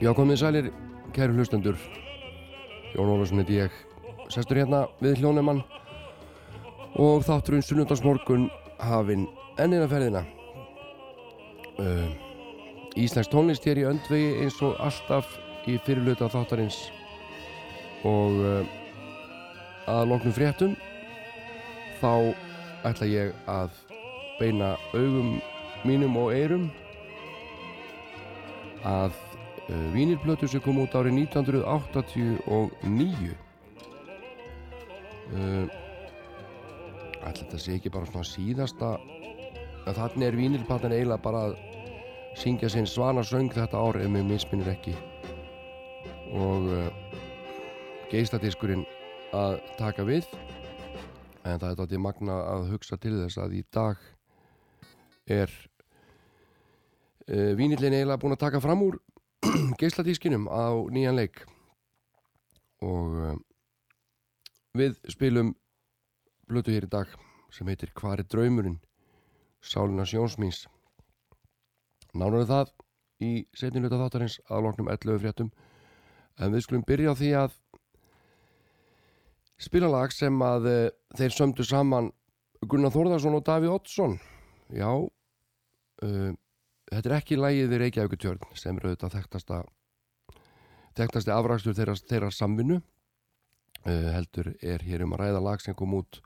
Já, komið sælir, kæru hlustendur. Jón Ólafsson heit ég, sestur hérna við hljónumann og þátturinn sunnundagsmorgun hafinn ennina ferðina. Uh, Íslands tónlist hér í öndvegi eins og alltaf í fyrirluta þáttarins og uh, að loknum fréttum þá ætla ég að beina augum mínum og eirum að uh, vínirplötu sem kom út árið 1989 uh, Ætla þetta sé ekki bara svona síðasta að þannig er vínirplatan eiginlega bara að syngja sinn svana söng þetta ár ef mér misminir ekki. Og uh, geistadiskurinn að taka við. En það er þetta magna að hugsa til þess að í dag er vínillin eiginlega búin að taka fram úr geisladískinum á nýjan leik. Og uh, við spilum blötu hér í dag sem heitir Hvar er draumurinn? Sálina Sjónsmís Nánar það í setniluta þáttarins að loknum 11 fréttum. En við skulum byrja á því að spila lag sem að uh, þeir sömdu saman Gunnar Þórðarsson og Daví Ottsson já uh, þetta er ekki lægið við Reykjavíkutjörn sem eru auðvitað þekktasta þekktasti afrakstur þeirra, þeirra samvinnu. Uh, heldur er hér um að ræða lag sem kom út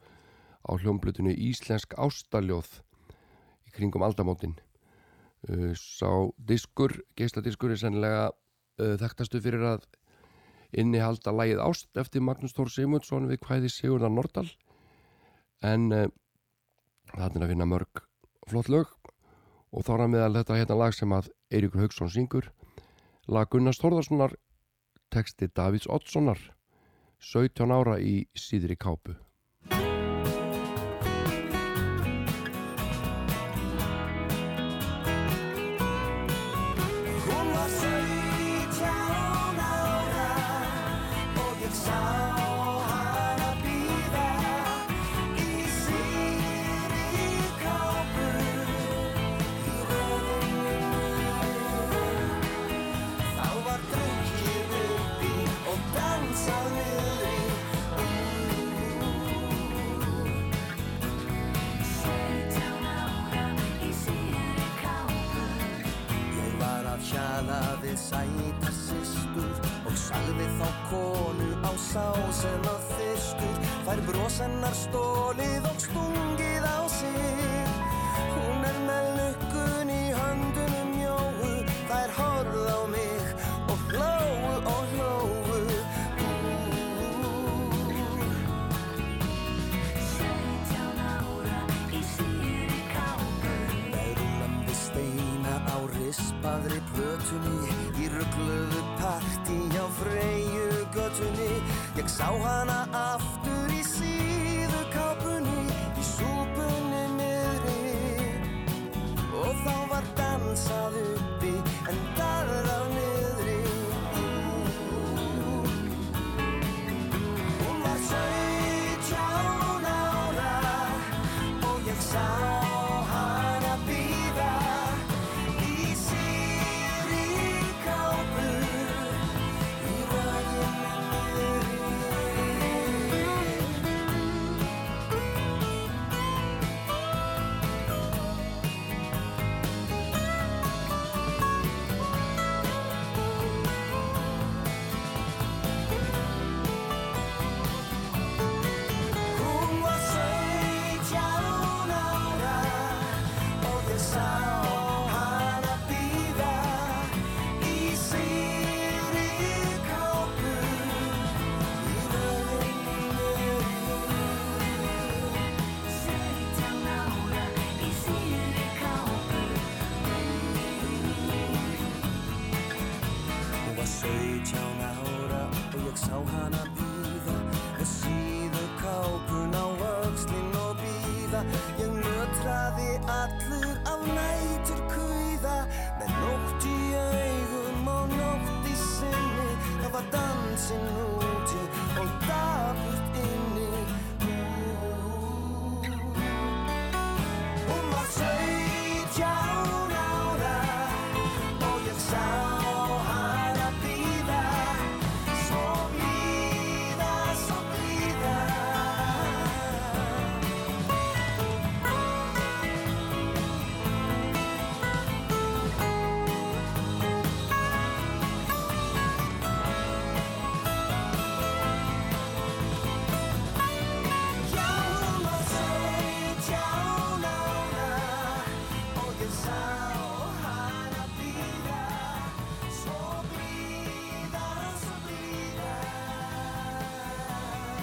á hljómblutinu Íslensk Ástaljóð í kringum aldamótin. Uh, sá diskur, geisladiskur er sennilega uh, þekktastu fyrir að innihalda lægið Ást eftir Magnús Tór Simundsson við hvæði Sigurðar Nordal. En það er að finna mörg flott lög og þá að meðal þetta hérna lag sem að Eiríkur Haugsson syngur. Lag Gunnars Þórðarssonar texti Davids Oddssonar 17 ára í síðri kápu sæta systur og sagði þá konu á sá sem að fyrstur fær brosennar stólið og stungið á sig. Freyju götunni Ég sá hana aftur and move.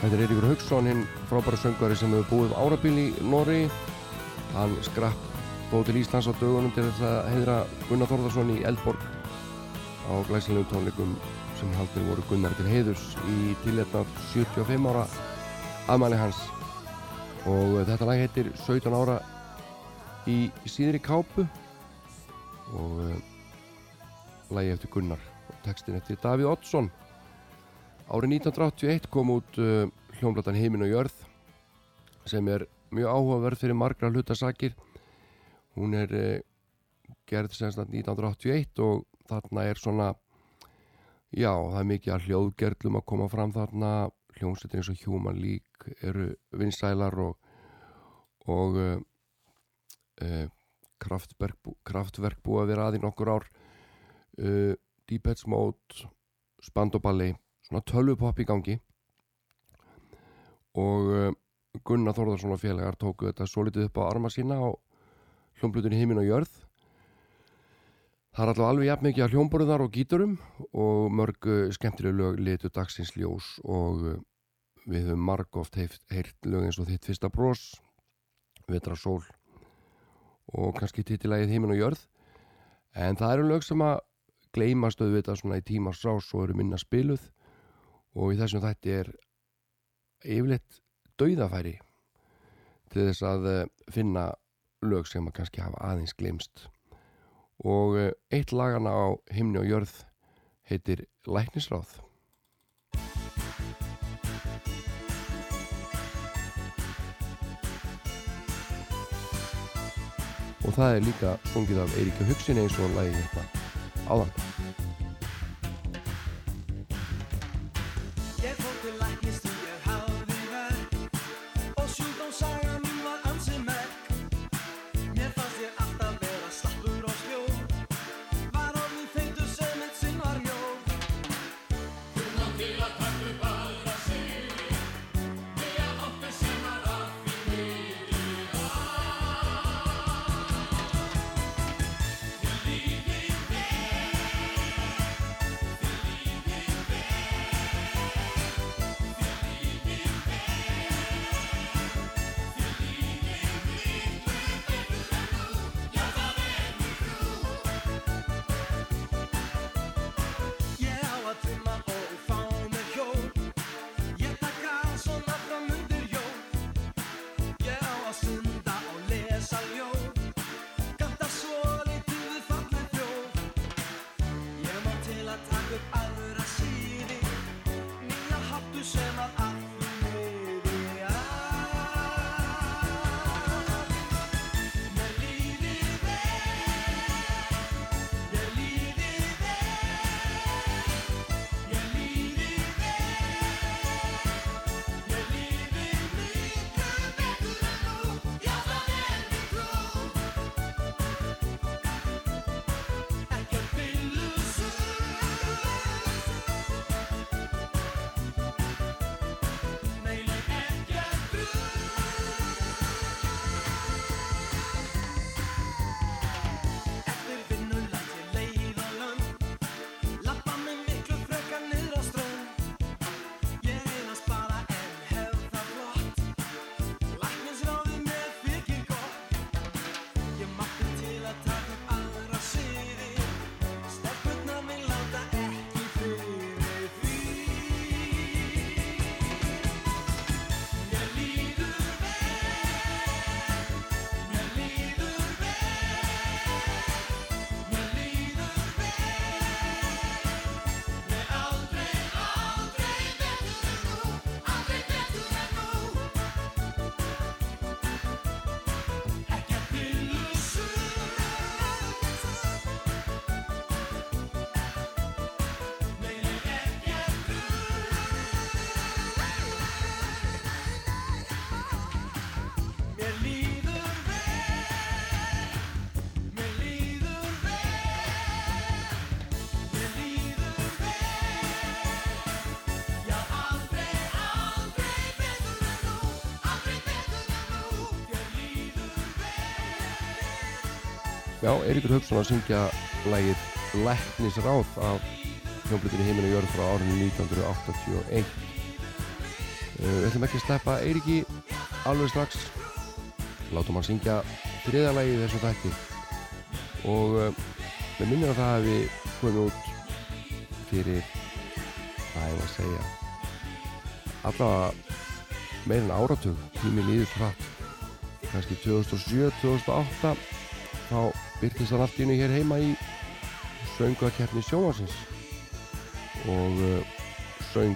Þetta er Eiríkur Haugsson, hinn frábæra söngvari sem hefur búið árabil í Nóri. Hann skrapp bóð til Íslands á dögunum til þess að heiðra Gunnar Þórðarsson í Eldborg á glæsilegum tónleikum sem haldið voru Gunnar til heiðurs í tilhætna 75 ára aðmæli hans. Og þetta lag heitir 17 ára í síðri kápu og uh, lagi eftir Gunnar og textin eftir Davíð Oddsson. Árið 1981 kom út uh, hljómblatan Heimin og Jörð sem er mjög áhugaverð fyrir margra hlutasakir. Hún er uh, gerð semst 1981 og þarna er svona, já það er mikið að hljóðgerlum að koma fram þarna. Hljómsveitir eins og Human League eru vinsælar og, og uh, uh, kraftverk, kraftverk búið að vera að í nokkur ár. Uh, Deepheads Mode, Spandoballi, svona tölvupopp í gangi. Og uh, Gunnar Þórðarsson og félagar tóku þetta svo litið upp á arma sína á hljómblutunni Heimin og Jörð. Það er alltaf alveg jafn mikið að hljómborðar og gíturum og mörg uh, skemmtileg lög litu dagsins ljós og uh, við höfum margóft heyrt, heyrt lög eins og þitt fyrsta brós Vetra sól og kannski titilagið Heimin og Jörð. En það eru lög sem að gleymast auðvitað svona í tímars rás og eru minna spiluð og í þessum þætti er yfirleitt dauðafæri til þess að eh, finna lög sem að kannski hafa aðeins glemst og eh, eitt lagana á himni og jörð heitir Læknisráð. Og það er líka sungið af Eiríka Hugsin eins og lagi hérna áðan Já, Eiríkur Hauksson að syngja lagið Læknisráð af hljómblutinni Heimin og Jörð frá árinu 1981 Við ætlum ekki að sleppa Eiriki alveg strax. Látum hann syngja þriðalagi í þessu þætti. Og uh, við minnum að það hefði komið út fyrir, hvað var að segja, allavega meira en áratug, tími líður hratt. Kannski 2007-2008 þá byrtist hann allt í einu hér heima í sönguakeppni sjónvarsins og uh, söng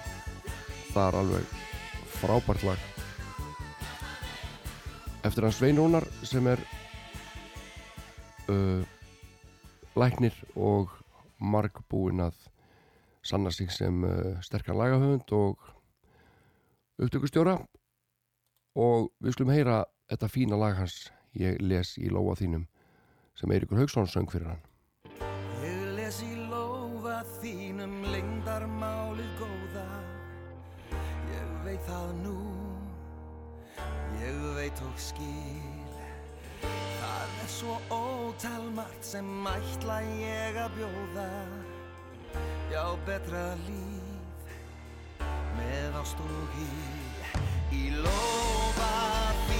þar alveg frábært lag. Eftir hans Svein Rúnar sem er uh, læknir og margbúinn að sanna sig sem uh, sterkan lagahöfund og upptökustjóra. Og við skulum heyra þetta fína lag hans. Ég les í lóa þínum sem Eiríkur Haugsson söng fyrir hann. Ég les í lófa þínum lengdarmálið góða. Ég veit það nú. Ég veit og skil. Það er svo ótalmart sem ætla ég að bjóða. Já, betra líf með ást og í Í lófa þínum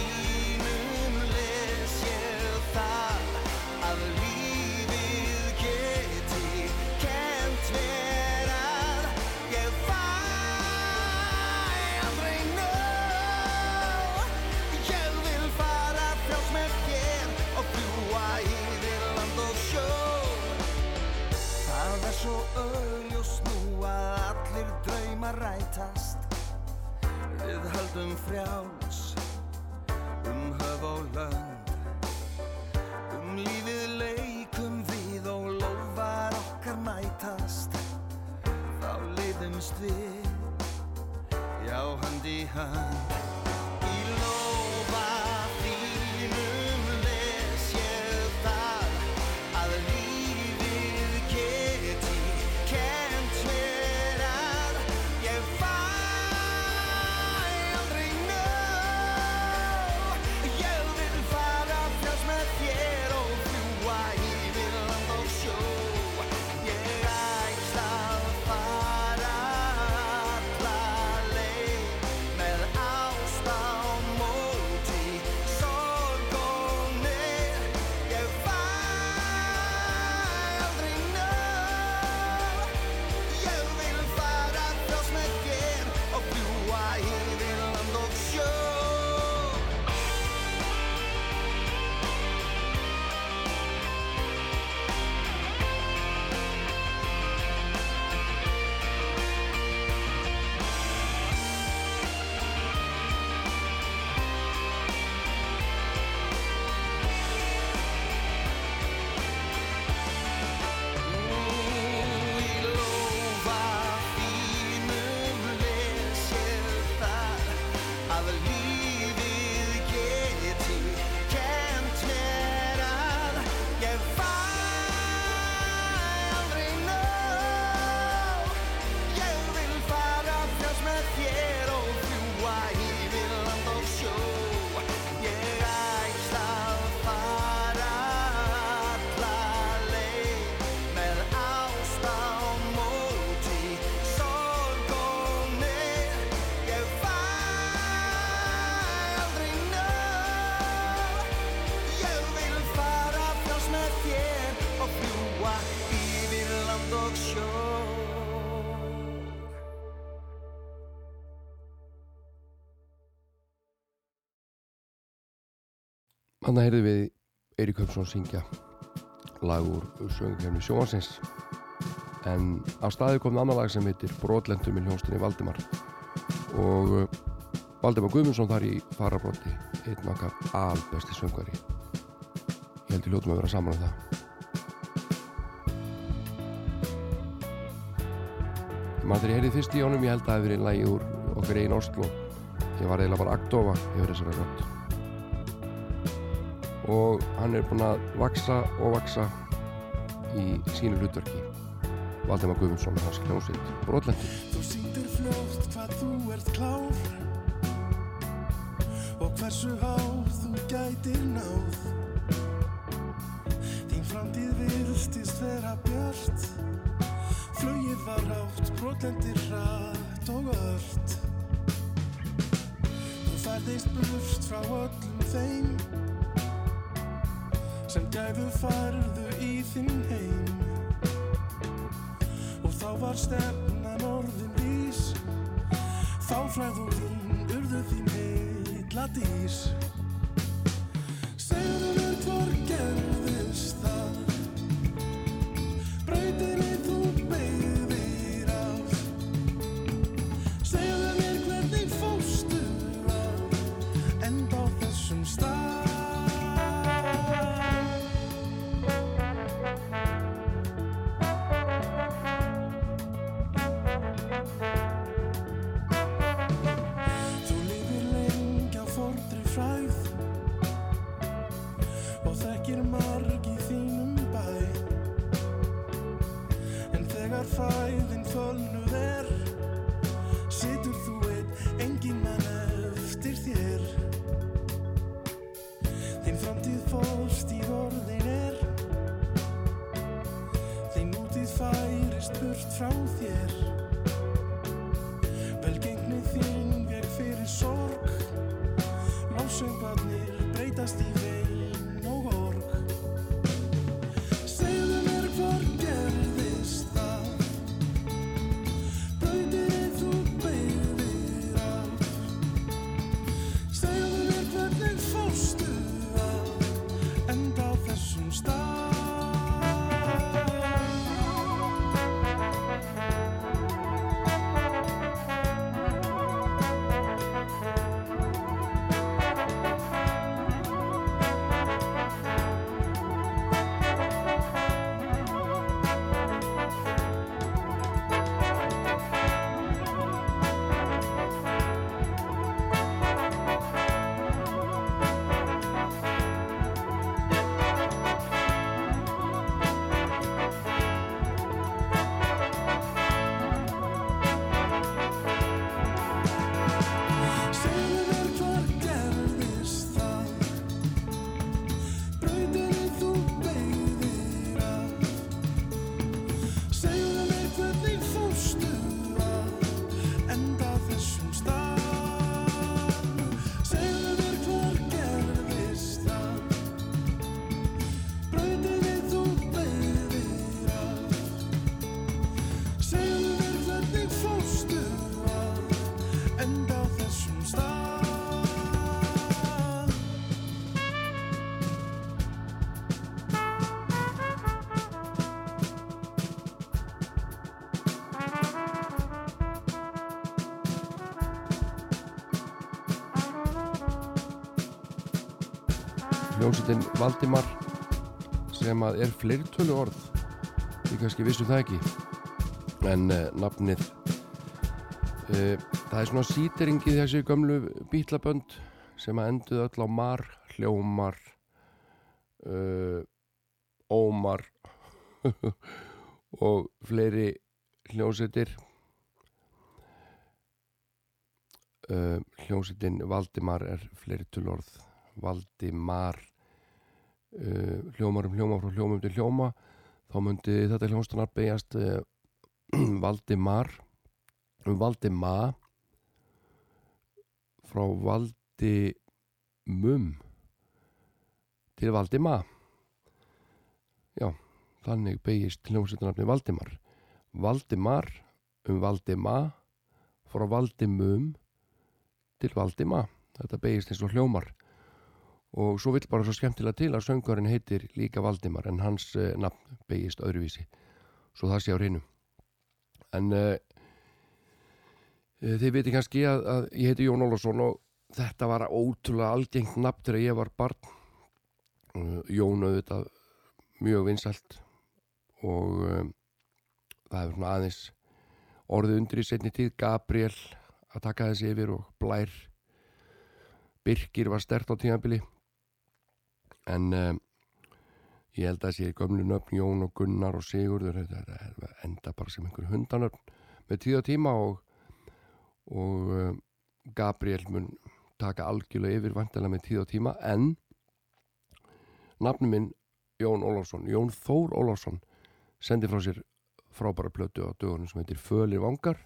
Við höldum frjáls. Um höf og lönd Um lífið leikum við og lofar okkar mætast. Þá leiðumst við, já hönd í hönd Þannig heyrðum við Eirík Höfsson syngja lag úr söngkefni sjóhansins en á staði kom annar lag sem heitir Brotlendur með hljónstinni Valdimar. Og uh, Valdimar Guðmundsson þar í farabrotti einn okkar albesti söngvari. Ég held ég hljótum að vera saman um það. Maður þegar ég heyrði fyrst í honum ég held að það hefði verið lagi úr okkar einn Oslo. Ég var eiginlega bara aktofa yfir þessari rödd og hann er búinn að vaksa og vaksa í sínu hlutverki Valdemar Guðmundsson með hans hljómsveit Brotlendur Þú sýndir fljótt hvað þú ert klár og hversu háð þú gætir náð. Þín framtíð virðstist vera björt, flugið var rátt, brotlendir hratt og ört. færðist burt frá öllum þeim sem gæfu færðu í þinn heim. Og þá var stefnan orðin rís þá flæðu þín urðu þín heitla dís. Segðu mér hvor gerðist það? Brautinni þú frá þér hljómsveitin Valdimar sem að er fleirtölu orð ég kannski vissu það ekki en uh, nafnið uh, það er svona síteringi þessi gömlu bítlabönd sem að enduð öll á mar hljómar uh, ómar og fleiri hljómsveitir. Uh, hljómsveitin Valdimar er fleirtölu orð Valdimar uh, hljómar um hljóma frá hljómum til hljóma þá myndi þetta hljómsdanar beigjast uh, Valdimar um Valdima frá Valdimum til Valdima já, þannig beigist hljómsveitarnafni Valdimar. Valdimar um Valdima frá Valdimum til Valdima þetta beigist eins og hljómar og svo vill bara svo skemmtilega til að söngvarinn heitir líka Valdimar en hans uh, nafn beigist öðruvísi. Svo það sé á hreinu. En uh, þið viti kannski að, að ég heiti Jón Ólafsson og þetta var ótrúlega algengt nafn þegar ég var barn. Uh, Jón auðvitað mjög vinsælt og um, það hefur svona aðeins orðið undir í setni tíð. Gabriel að taka þessi yfir og Blær Birkir var stert á tíðanbili en um, ég held að þessi gömlu nöfn Jón og Gunnar og Sigurður enda bara sem einhver hundanöfn með tíð og tíma og, og um, Gabriel mun taka algjörlega yfir vantilega með tíð og tíma en nafnum minn Jón Ólafsson, Jón Þór Ólafsson sendi frá sér frábæra plötu á dögunum sem heitir Fölir vangar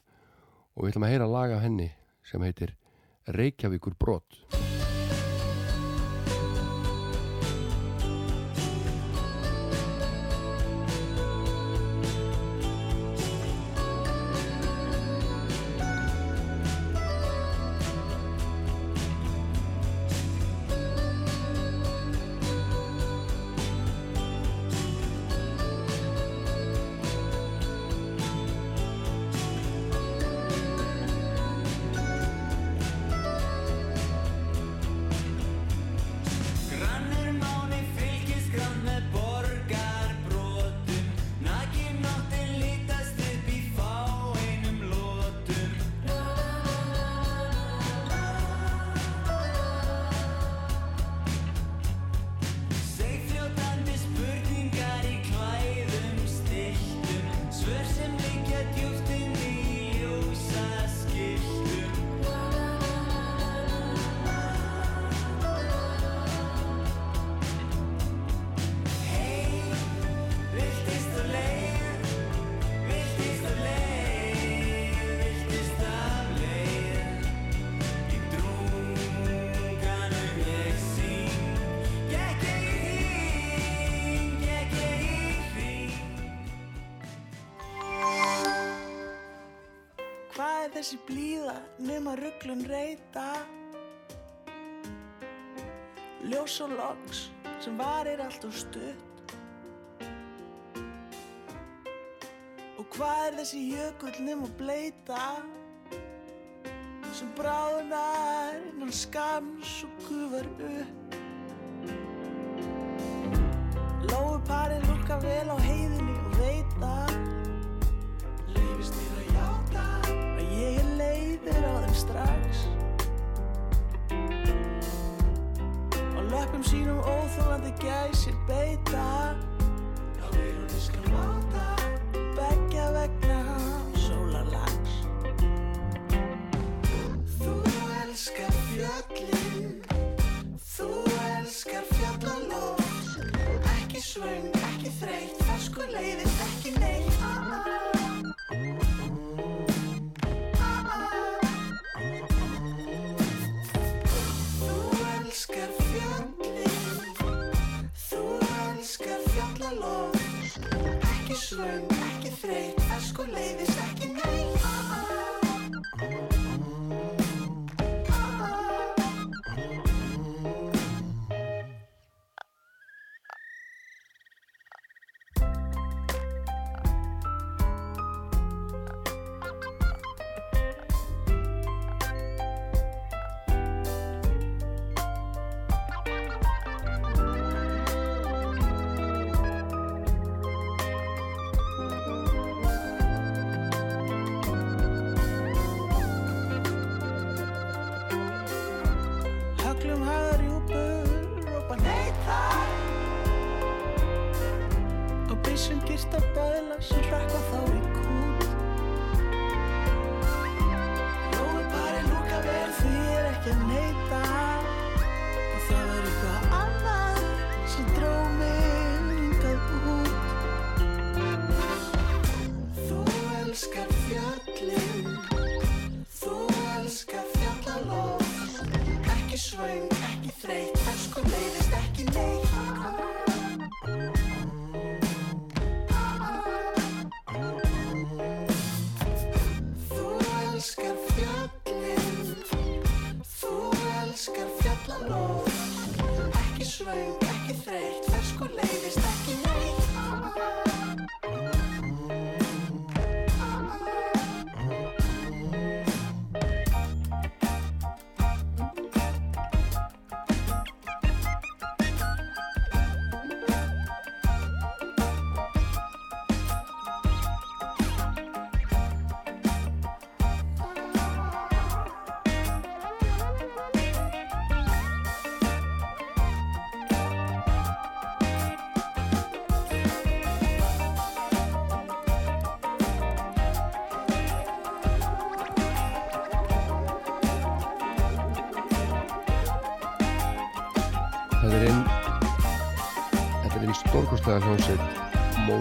og við ætlum að heyra laga henni sem heitir Reykjavíkur brot.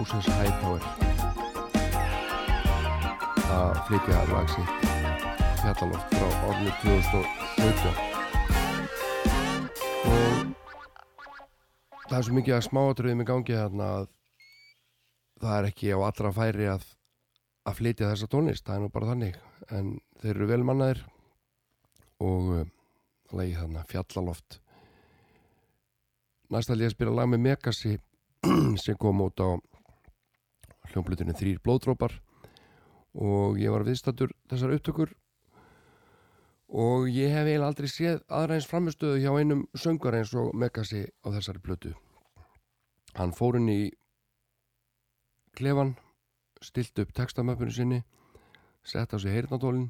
Moses Hightower að flytja lag sitt. Fjallaloft frá árinu 2017 og það er svo mikið að smáatriðum í gangi þarna að það er ekki á allra færi að, að flytja þessa tónlist, það er nú bara þannig. En þeir eru vel mannaðir og uh, lagið þarna fjallaloft. Næst ætla ég að spila lag með Megasi sem kom út á hljómblutinu Þrýr blóðdrópar og ég var viðstattur þessar upptökur. Og ég hef eiginlega aldrei séð aðra eins framistöðu hjá einum söngar eins og Megasi á þessari plötu. Hann fór inn í klefan stilt upp textamöppinu sinni sett á sig heyrnatólin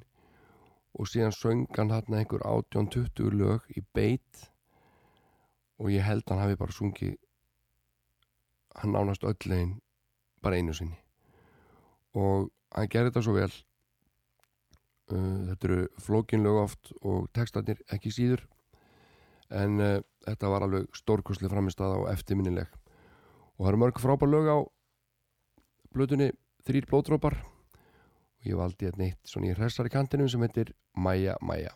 og síðan söng hann hann einhver 18-20 lög í beitt og ég held hann hafi bara sungið hann nánast öll legin bara einu sinni. Og hann gerði þetta svo vel uh, þetta eru flókinlög oft og textarnir ekki síður en uh, þetta var alveg stórkursli framistað og eftirminnileg. Og það eru mörg frábær lög á blötunni þrýr blóðdrópar og ég valdi hérna eitt svona í hressari kantinum sem heitir Maja Maja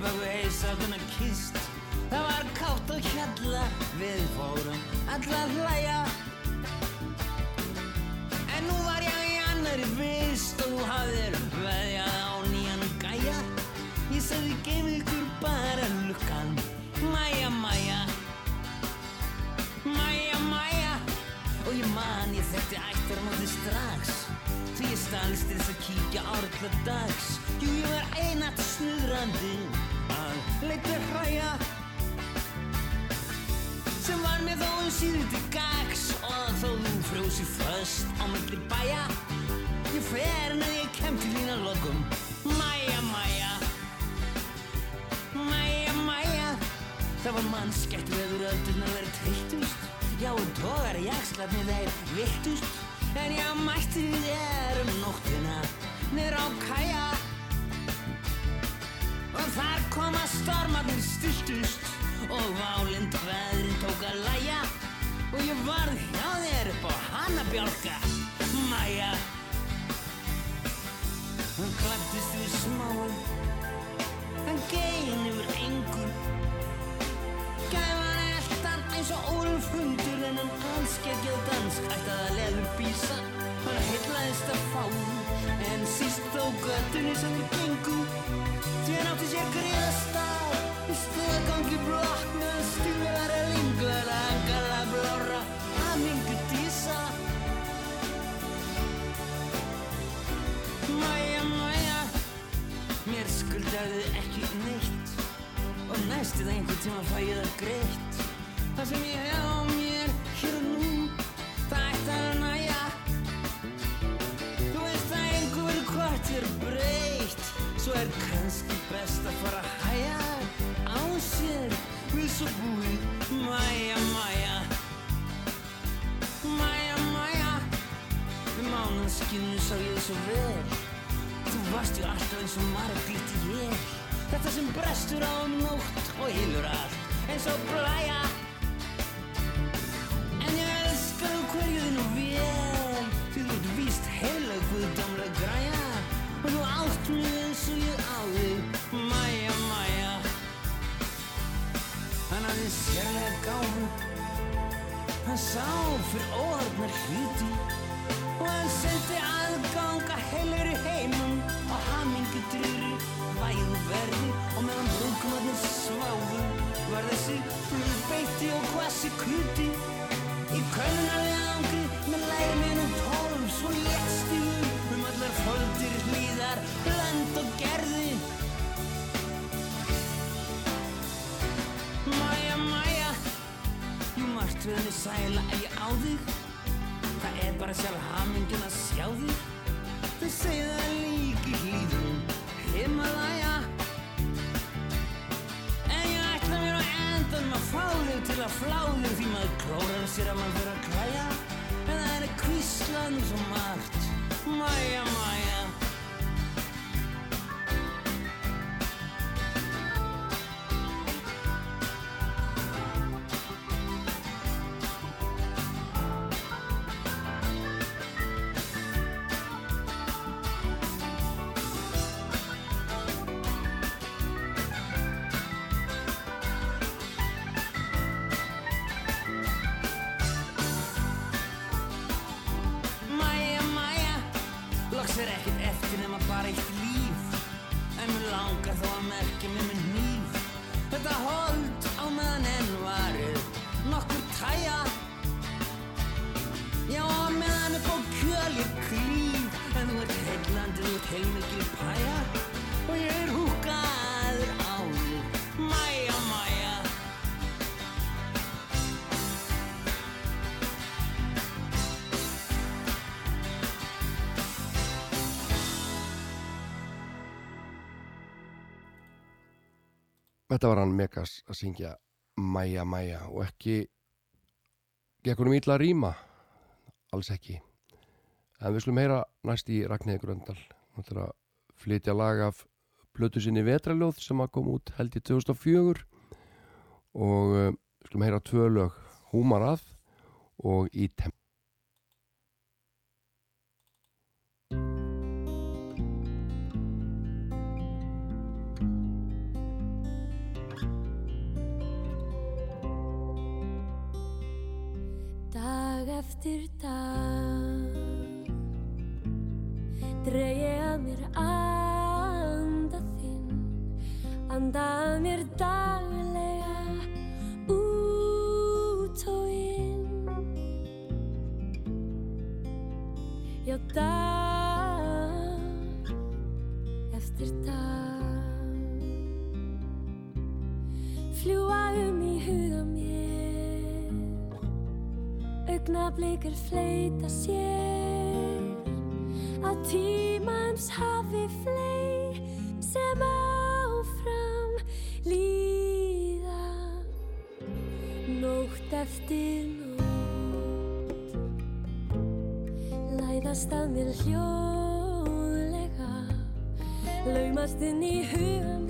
þér baku heisátuna kist. Það var kátt og hjalla, við fórum alla að hlæja. En nú var ég í annari vist og þú hafðir veðjað á nýjan gæja. Ég sagði geið ykkur bara lukkan. Mæja, mæja. Mæja, mæja. Og ég man ég þekkti ættar móti strax. Því ég stalst þess að kíkja árla dags. Jú, ég var einatt snuðrandi Leita hræja Sem var mér þó um síðu til gags Og þó þú frjósi föst á milli bæja. Ég fer en að ég kem til þín að lokum. Mæja, mæja Mæja, mæja. Það var mannskætt veður öldurnar verið treyttust Já, og tógar jakslarnir þeir vittust En ég mætti þér um nóttina Niður á kaja Og þar koma stormarnir stilltust Og válind veðrin tók að læja Og ég varð hjá þér upp á hana bjálka Mæja. Hún klættist við smáum Hann gein yfir engur Gæfan eldan eins og úlfhundur En hann anskeggjöð dansk ætti að leður bísa. Hann heillaðist að fá En síst þó göttunni sem við gengum Því hann átti sér greiðastá Í stöðgangi blokk Með stílar að linglar að gala blóra Að mingu dísa Mæja, mæja Mér skuldaði ekki neitt. Og næstu það einhvern tíma fæ ég það greitt. Það sem ég hef á mér hér og nú Það ætti að næja Svo er kannski best að fara að hæja á sér. Við svo búið Mæja, mæja. Mæja, mæja. Við mánaskinu sá ég svo vel. Þú varst ju alltaf eins og marglitt ég. Þetta sem brestur á um nótt og hylur allt eins og blæja. En ég elskar þú hverju þínu vel Því þú ert víst heilag guðdómlega græja. Og þú átt mig Hann sérlega gáfu Hann sá fyrir óhörnar hluti Og hann sendi aðganga heilir í heimum. Og hamingi drýri væðu verði Og meðan brúkumarnir sváfu Var þessi flugbeitti og hvassi kuti Í könnunarlega angri með læri minn og tólf Svo létst Henni sæla ef ég á þig? Það er bara sjálf hamingin að sjá þig. Þau segja það líka í hlýðum Himalaya. En ég ætla mér á endan að fá þig til að flá þig Því maður klórar sér að maður fyrir að klæja. En það er kvíslað nú svo margt. Mæja, mæja heilmikil pæja Og ég er húkaður á þig Mæja, mæja. Þetta var hann Megas að syngja Mæja Mæja og ekki gekk honum ítla að rýma? Alls ekki. En við slum heyra næst í Ragnhildi Gröndal hún ætlar að flytja lag af blötu sinni Vetraljóð sem að kom út held í 2004 og uh, slum heyra tvö lög. Húmarað og Í Temp Dag eftir dag Dreg ég að mér anda þinn. Anda að mér daglega Út og inn. Já, dag eftir dag Fljúa um í huga mér. Augnablikar fleita sér Á tímans hafi flei Sem áfram líða. Nótt eftir nótt Læðast að mér hljóðlega Laumast inn í huga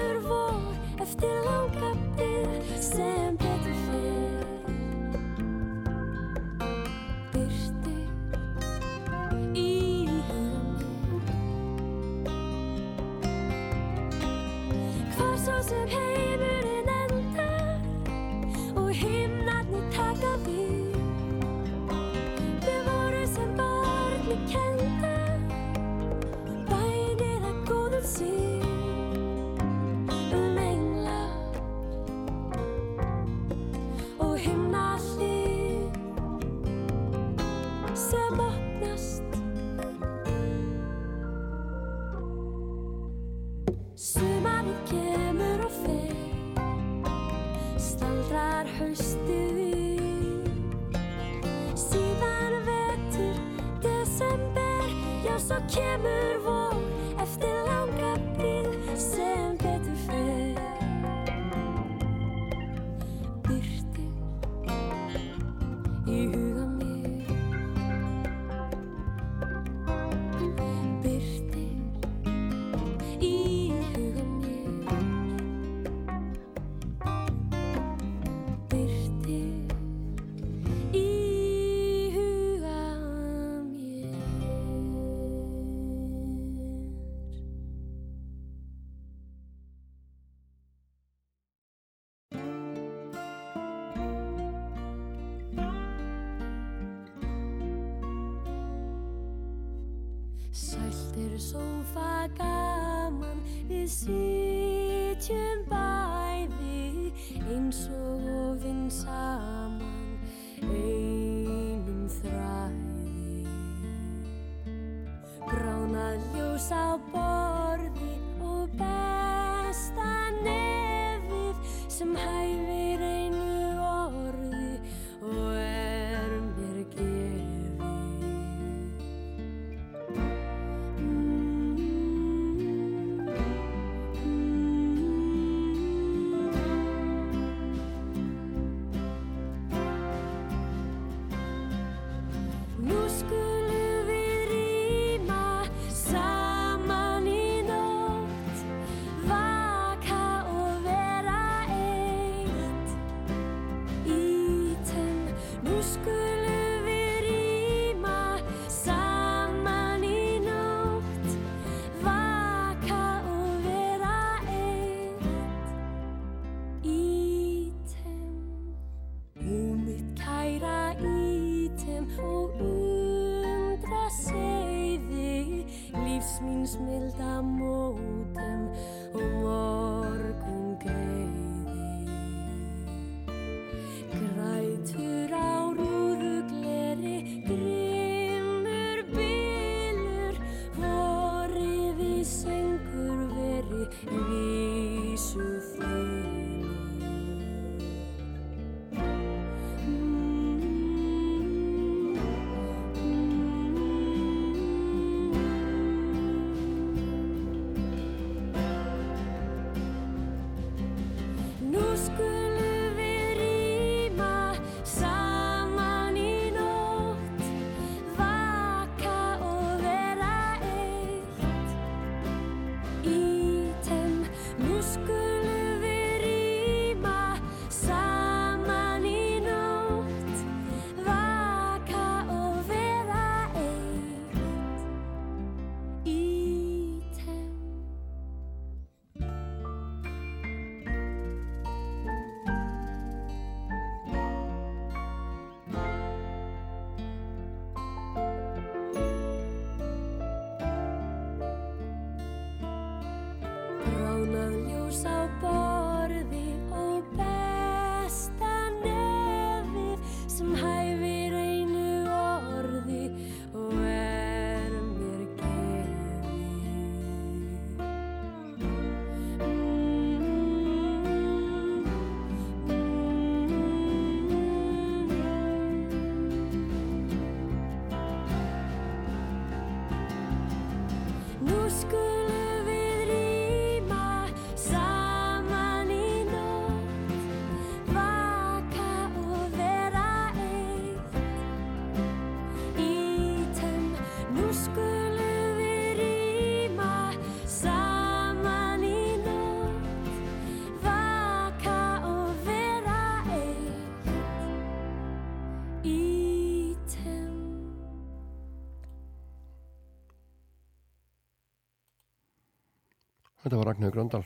Þetta var Ragnhjóð Gröndal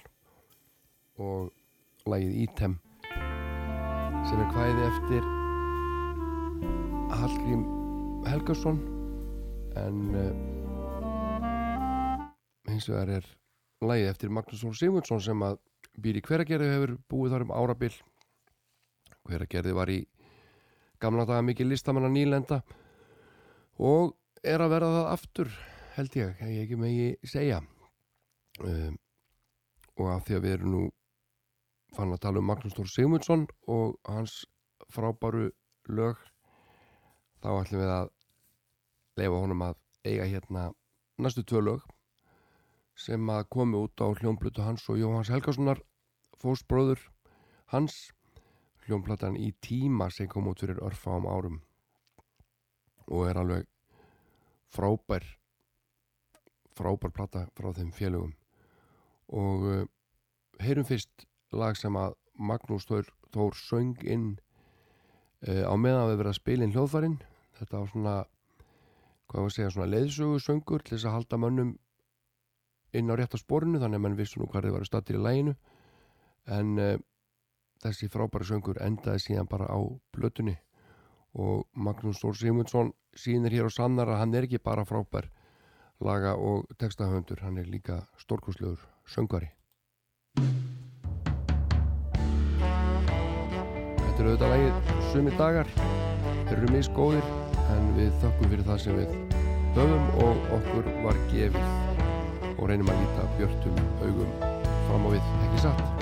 og lagið Ítem sem er kvæði eftir Hallgrím Helgason en uh, hins vegar er lagið eftir Magnús Þór Sigmundsson sem að býr í hveragerði hefur búið þar um árabil. Hveragerði var í gamla daga mikið listamanna nýlenda og er að verða það aftur held ég, ég ekki megi segja. Um, og af því að við erum nú fann að tala um Magnús Þór Sigmundsson og hans frábæru lög þá ætlum við að leifa honum að eiga hérna næstu tvö lög sem að komi út á hljómblutu hans og Jóhanns Helgasonar fósbróður hans hljómplatan í tíma sem kom út fyrir örfáum árum og er alveg frábær frábær plata frá þeim félögum og uh, heyrum fyrst lag sem að Magnús Þór, Þór söng inn uh, á meðan við verðum að spila inn hljóðfærin. Þetta var svona hvað var að segja, svona leiðsögu söngur til þess að halda mönnum inn á rétta sporinu þannig að mann vissu nú hvað þið varu stattir í læginu en uh, þessi frábæri söngur endaði síðan bara á blötunni og Magnús Þór Sigmundsson sýnir hér og sannar að hann er ekki bara frábær laga og textahöndur, hann er líka stórkostlegur söngari. Þetta eru auðvitað lægið sumi dagar, þeir eru misgóðir en við þökkum fyrir það sem við höfum og okkur var gefið og reynum að líta björtum augum fram á við, ekki satt.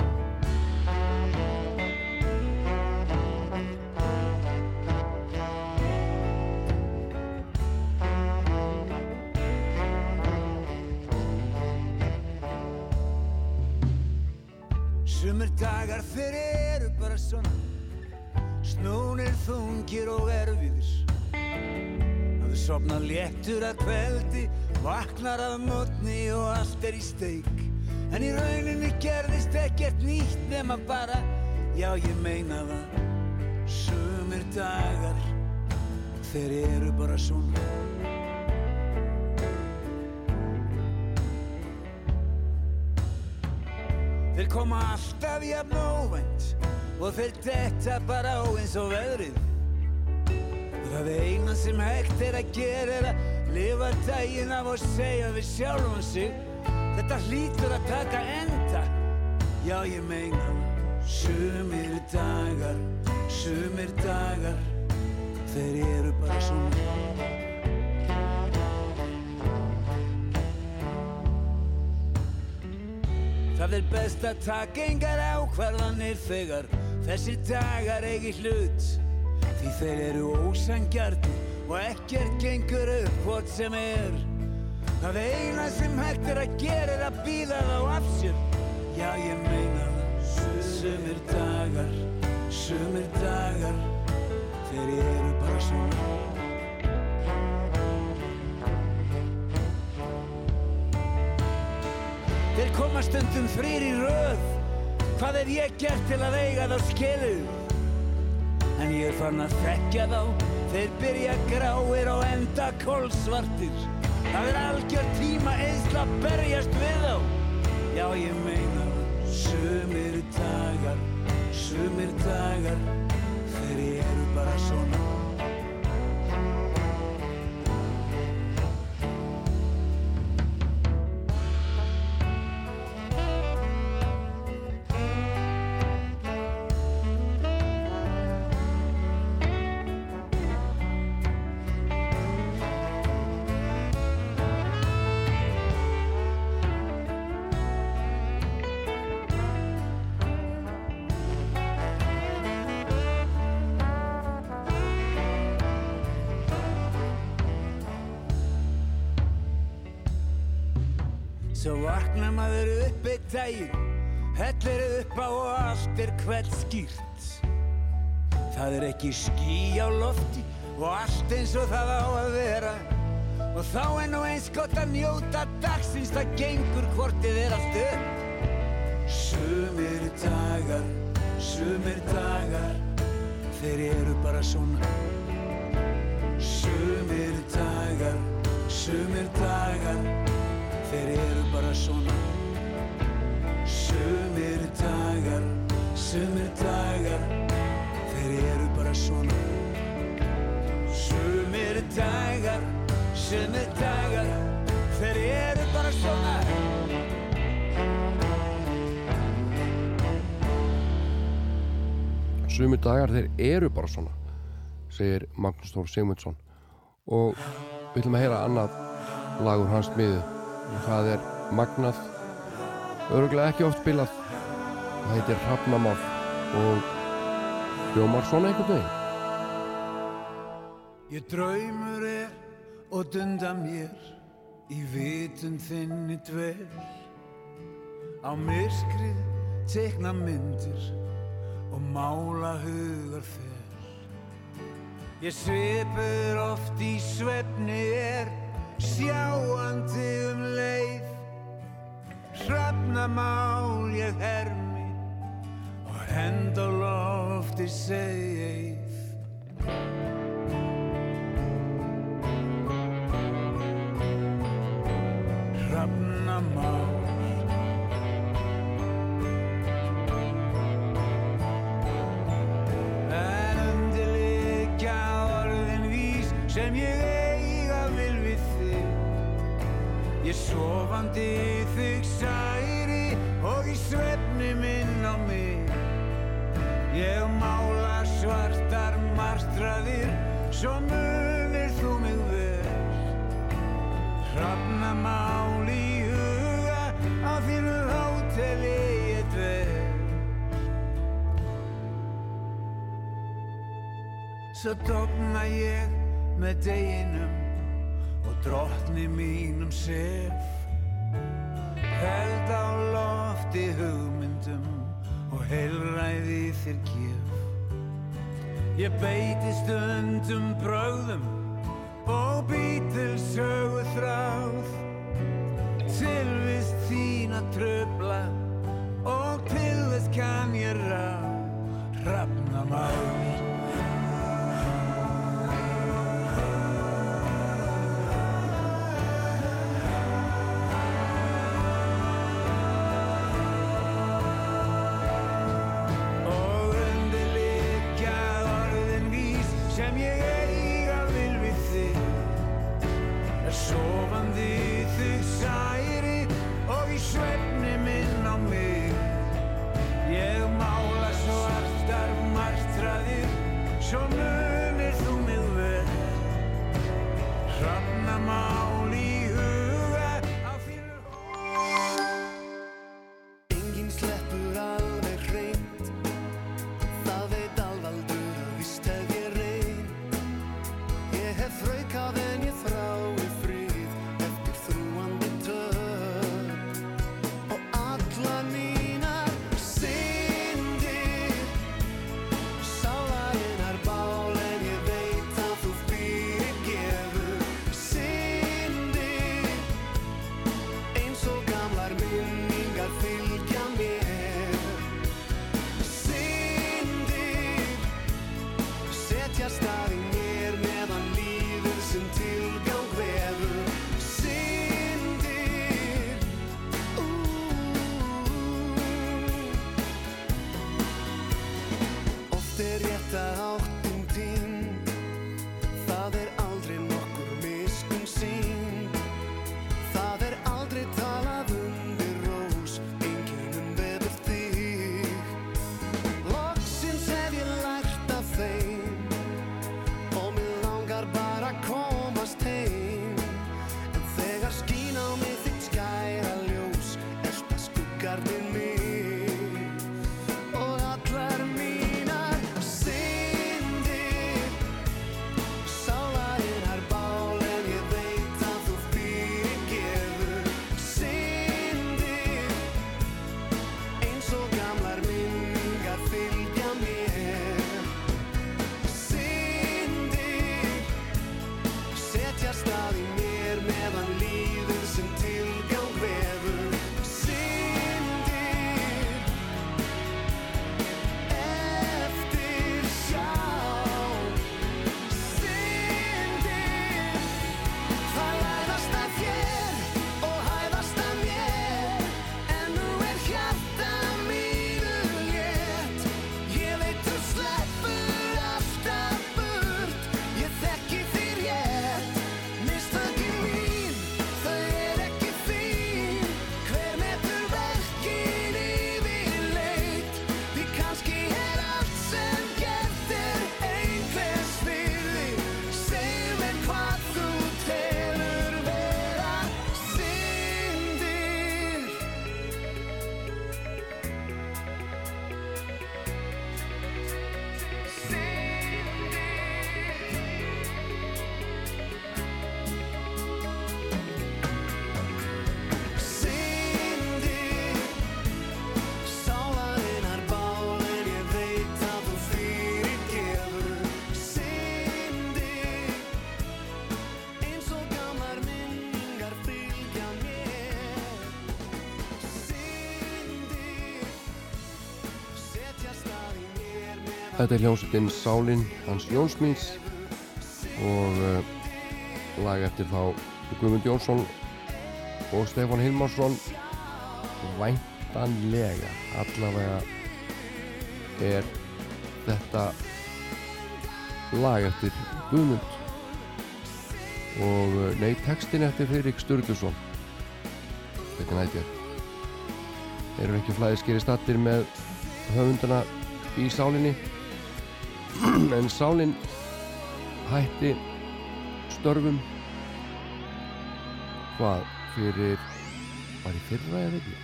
Steik En í rauninni gerðist ekkert nýtt nema bara Já ég meina það. Sumir dagar Þeir eru bara svona. Þeir koma alltaf jafn óvænt og þeir detta bara á eins og veðrið. Það eina sem hægt er að gera er að lifa daginn af og segja við sjálfum sig Þetta hlýtur að taka enda. Já, ég meina. Sumir dagar, sumir dagar, þeir eru bara svona. Það er best að taka engar ákvarðanir þegar þessir dagar eigi hlut Því þeir eru ósangjarnir og ekkert gengur upp hvort sem er Það eina sem hægt er að gera er að býða þá af sér. Já ég meina það. Sumir dagar, sumir dagar Þeir eru bara svona. Þeir koma stundum þrýr í röð. Hvað hef ég gert til að eiga þá skilu? En ég er farin að þekkja þá. Þeir byrja gráir og enda kólsvartir Það er algjör tíma eðsla að berjast við þá. Já ég meina Sumir dagar, sumir dagar Þeir eru bara svona maður upp eitt daginn Hellir upp á og allt er hvert skýrt. Það er ekki ský á lofti Og allt eins og það á að vera. Og þá er nú eins gott að njóta dagsins Það gengur hvortið er allt upp. Sumir dagar, sumir dagar Þeir eru bara svona. Sumir dagar, sumir dagar Þeir eru bara svona Sumir dagar, sumir dagar Þeir eru bara svona. Sumir dagar, sumir dagar Þeir eru bara svona. Sumi dagar þeir eru bara svona segir Magnús Þór Sigmundsson. Og við ætlum að heyra annað lagur hans miðu og það er Magnað öruglega ekki oft spilað það heitir Hrafnamál og hljómar svona einhvern veginn. Ég draumur er og dunda mér í vitund þinni dvel á myrkrið tekna myndir og mála hugar fer. Ég svipur oft í svefni er sjáandi um leið Hrafnamál ég hermi og hend á lofti segið Hrafnamál sofandi þig særi og í svefni minn á mig. Ég mála svartar marstraðir svo munir þú mig verð hrafna mál í huga á þínu háteli ég dver svo dopna ég með deginum og drotni mínum sef. Held á lofti hugmyndum og heilræði þér gef. Ég beiti stundum bröðum og bítil sögu þráð tilvist þína tröfla og tilvist kann ég ráð hrafna maður Þetta er hljómsveitinn Sálin Hans Jónsmýns og uh, lag eftir þá Guðmund Jónsson og Stefan Hilmarsson. Væntanlega allavega er þetta lag eftir Guðmund. Og eh, uh, ney textin eftir Freirik Sturgjursson þetta nættir erum við ekki flæðiskeri stattir með höfundana í sálinni? En sálin hætti störfum. Hvað fyrir var í fyrra eða ekki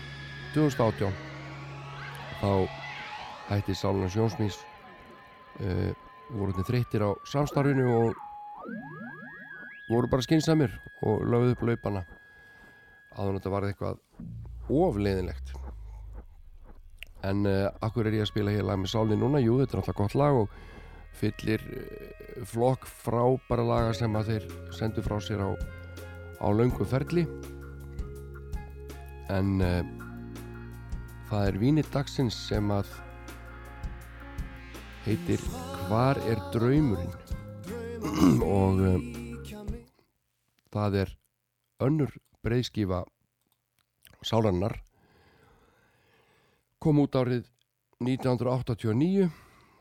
2018 þá hætti sálina sjónsmís uh, voru þetta þreyttir á samstarfinu og voru bara skinsamir og lögðu upp laupana. En þetta var eitthvað ofleiðinlegt en uh, akkur er ég að spila hér lag með Sáli núna, jú þetta er alltaf gott lag og fyllir uh, flokk frábæra laga sem að þeir sendu frá sér á, á löngum ferli. En uh, það er vínir dagsins sem að heitir Hvar er draumurinn? Og um, það er önnur breyðskífa sálannar kom út árið 1989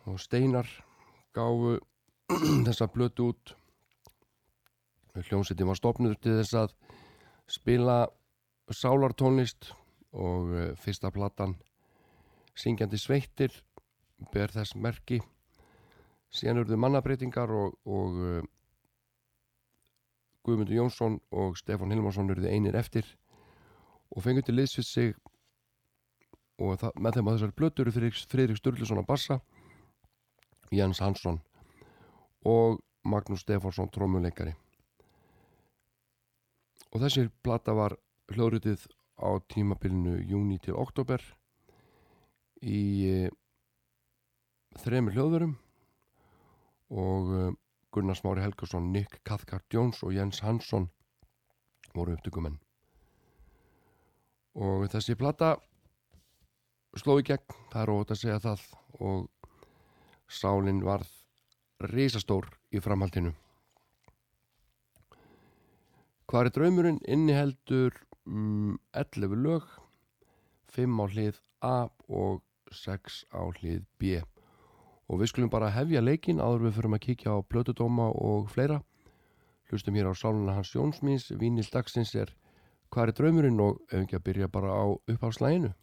og Steinar gáfu þessa blötu út. Hljómsettin var stopnud til þess að spila sálartónlist og uh, fyrsta platan syngjandi sveittir ber þess merki. Síðan urðu mannabreitingar og, og uh, Guðmundur Jónsson og Stefán Hilmarsson urðu einir eftir og fengur til liðs við sig og það, með þeim að þessar blötur Friðrik, Friðrik Sturluson á bassa Jens Hansson og Magnús Stefánsson trómuleikari. Og þessi plata var hljóðrutið á tímabilinu júni til oktober í e, þremur hljóðverum og e, Gunnar Smári Helgarsson, Nick Cathcart Jones og Jens Hansson voru upptökumenn. Og þessi plata sló í gegn, það er ótt að segja það og sálinn varð risastór í framhaldinu. Hvað er draumurinn? Inniheldur mm, 11 lög 5 á hlið A og 6 á hlið B. Og við skulum bara hefja leikin áður við förum að kíkja á blötudóma og fleira. Hlustum hér á sáluna hans Jónsmís Vínil dagsins er Hvað er draumurinn? Og ef ekki að byrja bara á uppháðslæginu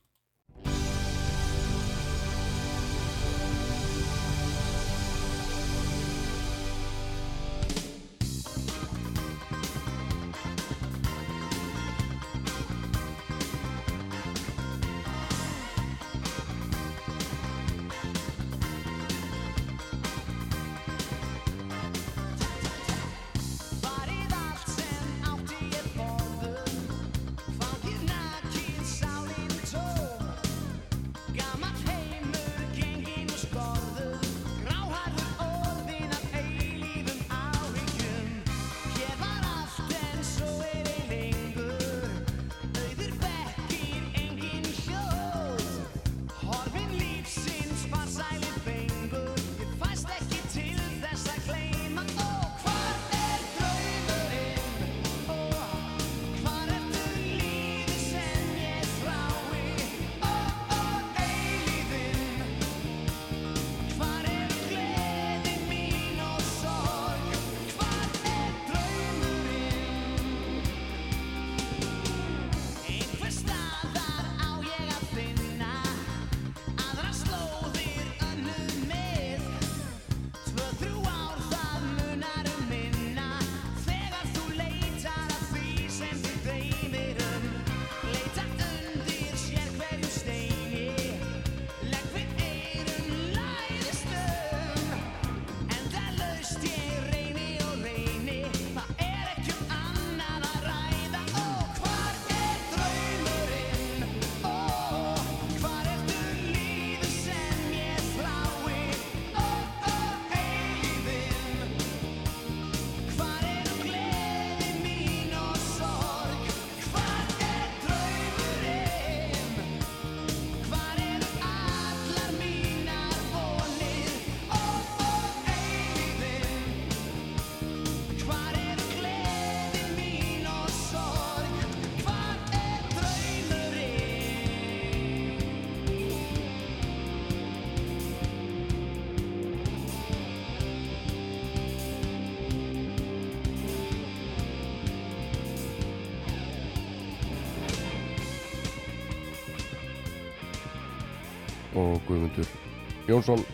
Jónsson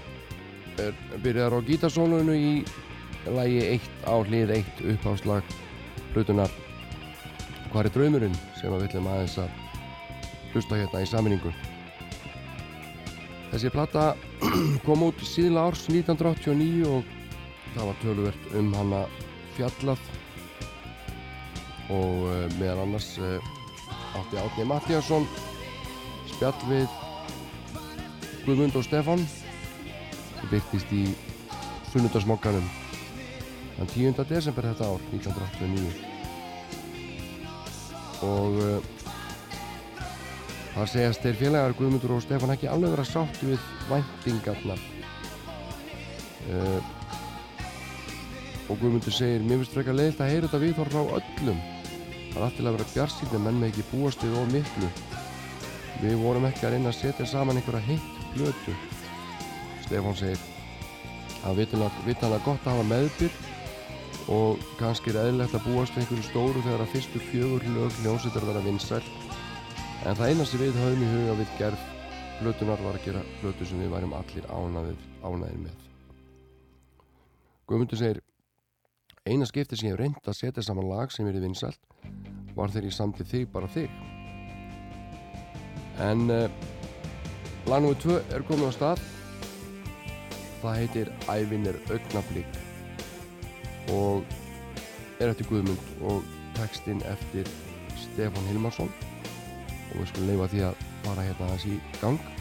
er byrjar á gítarsólunu í lægi 1 á hlið 1 uppháslag hlutunar. Hvar er draumurinn sem við viljum aðeins að hlusta hérna í saminningu Þessi platta kom út síðla árs 1989 og það var töluvert um hana fjallað. Og uh, meðal annars uh, átti Átni Mattíasson spjall við Guðmund og Stefan sem byrtist í sunnudasmokkanum þann 10. desember þetta ár 1989 og uh, það segjast þeir félagar Guðmundur og Stefan ekki alveg vera sátti við væntingarnar. Uh, og Guðmundur segir mér finnst frekar leiðilt að heyra þetta við frá öllum. Það er alltaf að vera bjarsýn en menn með ekki búast við of miklu. Við vorum ekki að reyna að setja saman einhverja heitt blötu Stefán segir að vitanlega gott að hafa meðbyr og kannski er eðlilegt að búast við einhverju stóru þegar að fyrstu fjögur lög hljómsveitar verða vinsæl. En það eina sem við höfum í huga við gerð blötunar var að gera blötu sem við værum allir ánæðir, ánæðir með. Guðmundur segir eina skipti sem ég hef reynd að setja saman lag sem er vinsælt var þegar ég samti þig bara þig. En uh, lag nr. 2 er komið á stað það heitir Ævin er augnablík og er eftir Guðmund og textin eftir Stefan Hilmarsson. Og við skulum leifa því að fara hérna aðeins í gang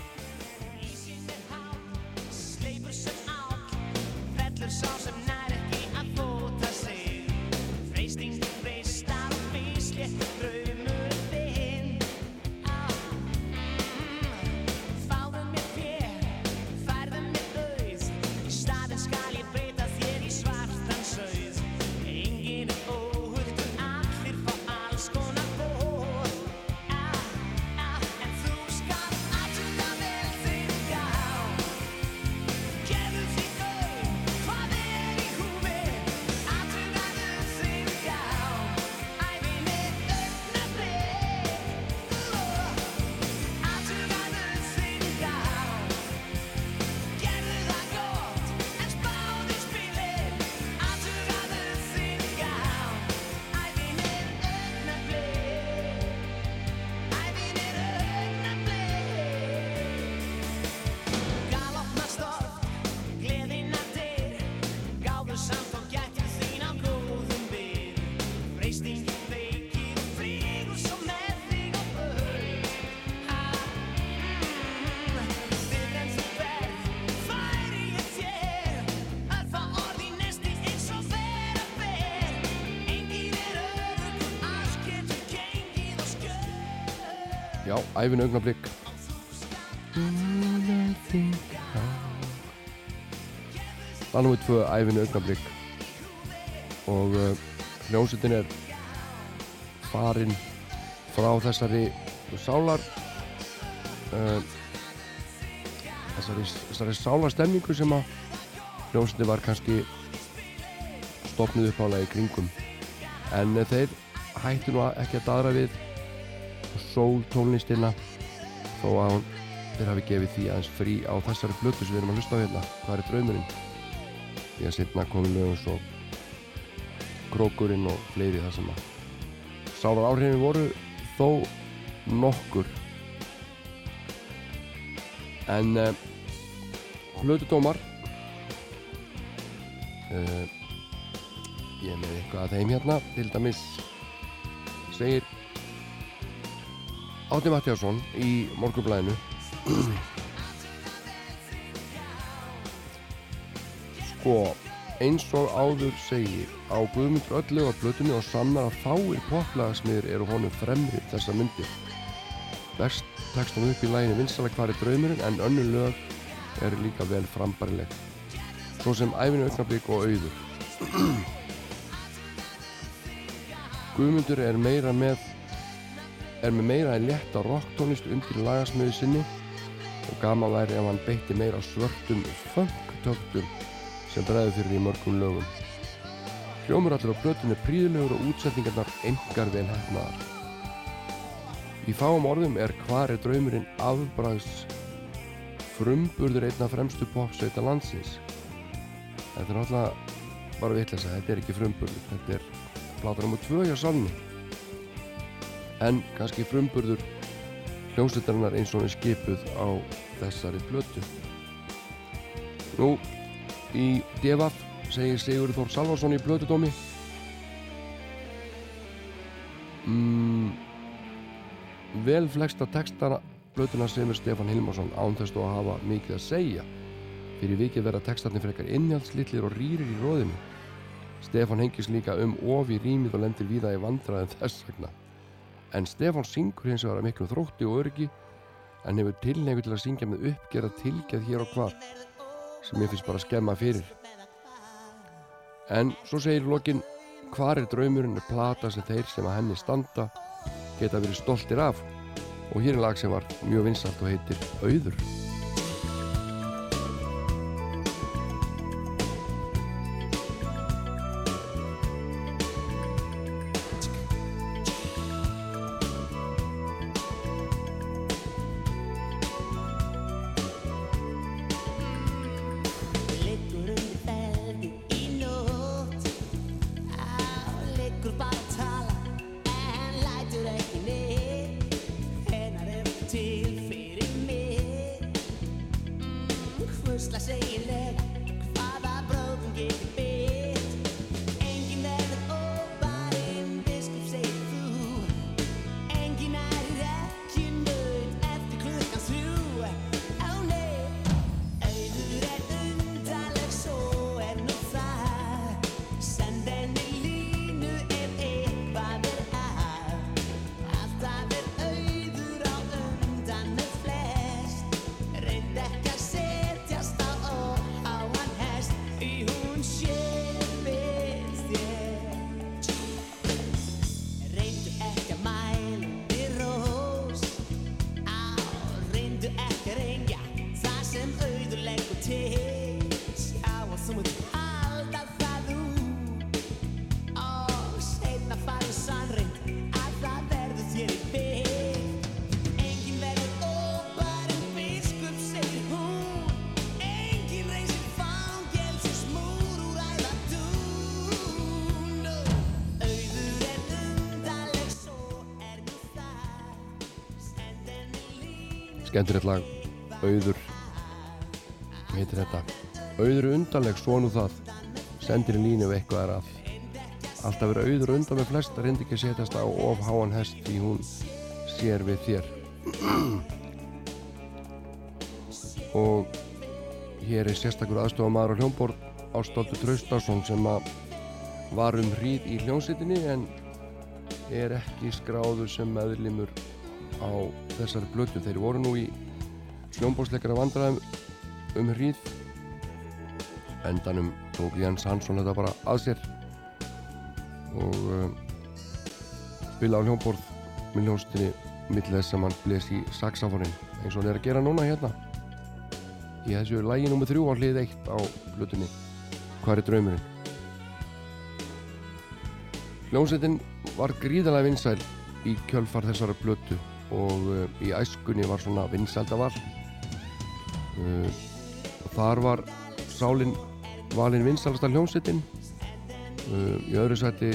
Já, æfin augnablík Lag nr. 2, æfin augnablík og uh, hljómsveitin er farin frá þessari sálar uh, þessari, þessari sálarstemningu sem að hljómsveitin var kannski stopnuð uppálega í kringum en uh, þeir hættu nú ekki að daðra við sól tónlistina þó að hún þeir hafi gefið því aðeins frí á þessari blötu sem við erum að hlusta á hérna. Hvað er draumurinn? Því að setna komið lögum svo krókurinn og fleiri það sem að sálar áhrifin voru þó nokkur. En uh, hlutudómar uh, ég er með eitthvað að þeim hérna. Til dæmis segir Átni Mattiasson í morgunblæðinu. Sko eins og áður segir á Guðmundur öllu á blötunni og sannar að fáir poplagasmiður eru honum fremri þessa myndir best tekst hann upp í læginu vinstala hvar er draumurinn? En önnu lög eru líka vel frambarileg svo sem æfinu auknablík og auður. Guðmundur er meira með er með meira en létta rocktónlist undir lagasmiðu sinni og gama væri ef hann beitti meira svörtum funktöktum sem bregður fyrir í mörgum lögum. Hljómur allir á blötunni príðilegur og útsetningarnar engar vel hefnaðar. Í fáum orðum er hvar er draumurinn afbræðs frumburður einna fremstu popsveita landsins þetta er alltaf bara vitleysa, þetta er ekki frumburður þetta er nr. 2 hjá Salmi en kannski frumburður hljómsveitarinnar eins og hann er skipuð á þessari blötu nú í Devaf segir Sigur Þór Salvarsson í blötudómi mm, vel flesta textana blötuna semur Stefán Hilmarsson án þess þó að hafa mikið að segja. Fyrir vikið verða textarnir frekar innhjaldslitlir og rýrir í róðinu Stefán hengis líka um of í rýmið og lendir víða í vandraðin þess vegna en Stefán syngur hins vegar að miklu þrótti og örgi en hefur tilnefið til að syngja með uppgerða tilgeð hér og hvar sem ég finnst bara að skemma fyrir. En svo segir lokin hvar er draumurinn er plata sem þeir sem að henni standa geta verið stoltir af. Og hér er lag sem var mjög vinsalt og heitir Auður skemmtilegt lag. Auður heitir þetta? Auður er undarleg, svo nú það. Sendir í línu ef eitthvað er að. Alltaf er auður undan með flest reyndi ekki að setjast á of háan hest því hún sér við þér. Og hér er sérstakur aðstofamaður á hljómborð Ástóldur Traustason sem að var um hríð í hljómsveitinni en er ekki skráður sem meðlimur á þessari blötu þeir voru nú í hljómbórsleikara vandræðum um hríð endanum tók Jens Hansson þetta bara að sér og um, spila á hljómborð með hljómsveitinni millir þess að mann bles í saxafonin eins og hann er að gera núna hérna í þessu lægi nr. 3 á hlið 1 á blötunni Hvað er draumurinn? Hljómsveitin var gríðarlega vinsæl í kjölfar þessara blötu og uh, í æskunni var svona vinsældaval uh, og þar var Sálin valin vinsælasta hljómsveitin. Uh, í öðru sæti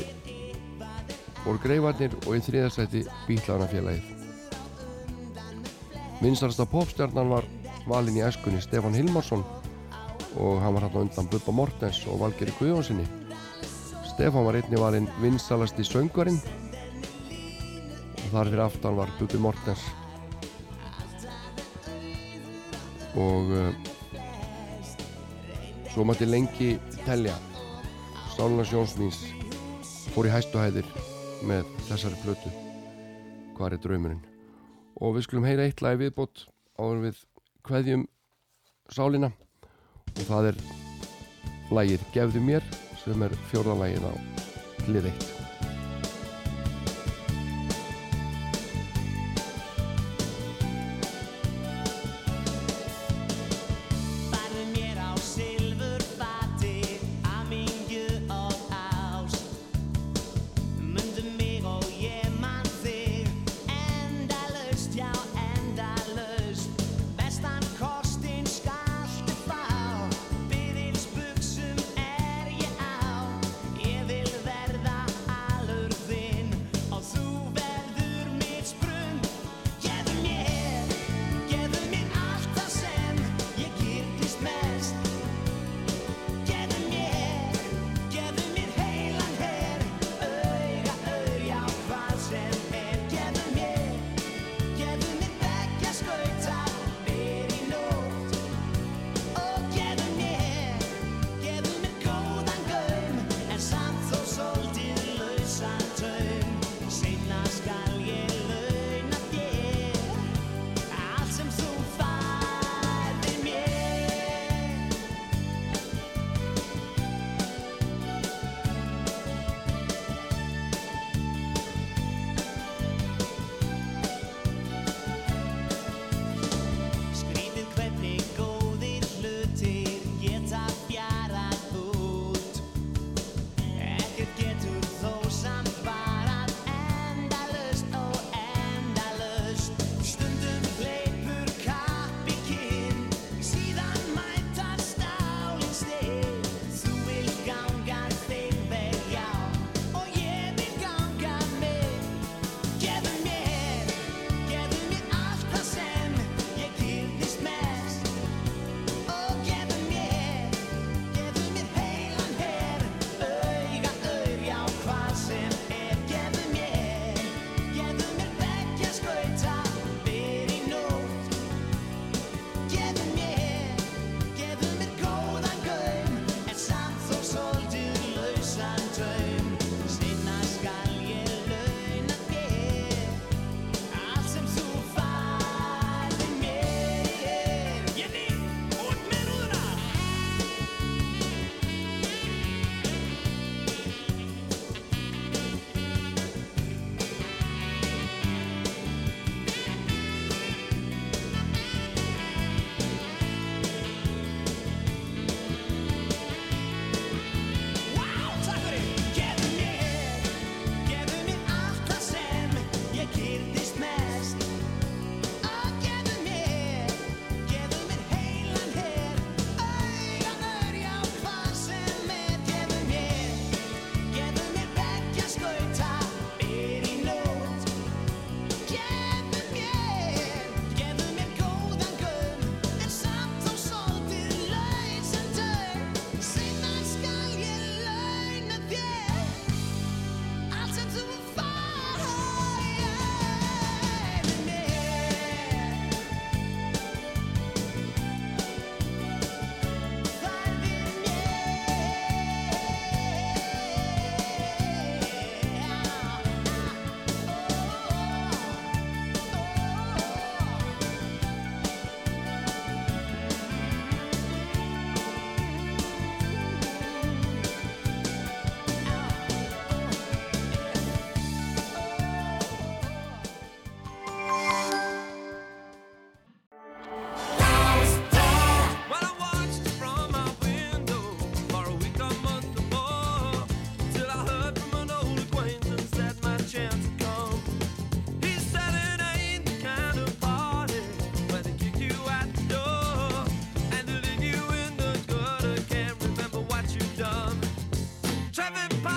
voru greifarnir og í þriða sæti bíklarnafélagið vinsælasta popstjarnan var valin í æskunni Stefán Hilmarsson og hann var hann undan Bubba Mortens og Valgeri Guðjónssoni Stefán var einni valinn vinsalasti söngvarinn og þar fyrir aftan var Bubbi Mortens. Og uh, svo mætti lengi telja. Sálunars Jónsmíns fór í hæstuhæðir með þessari plötu. Hvað er draumurinn? Og við skulum heyra eitt lagi viðbót áður við kveðjum sálina. Og það er lagið Gefðu mér sem er fjórðalagið á hlið 1 everybody.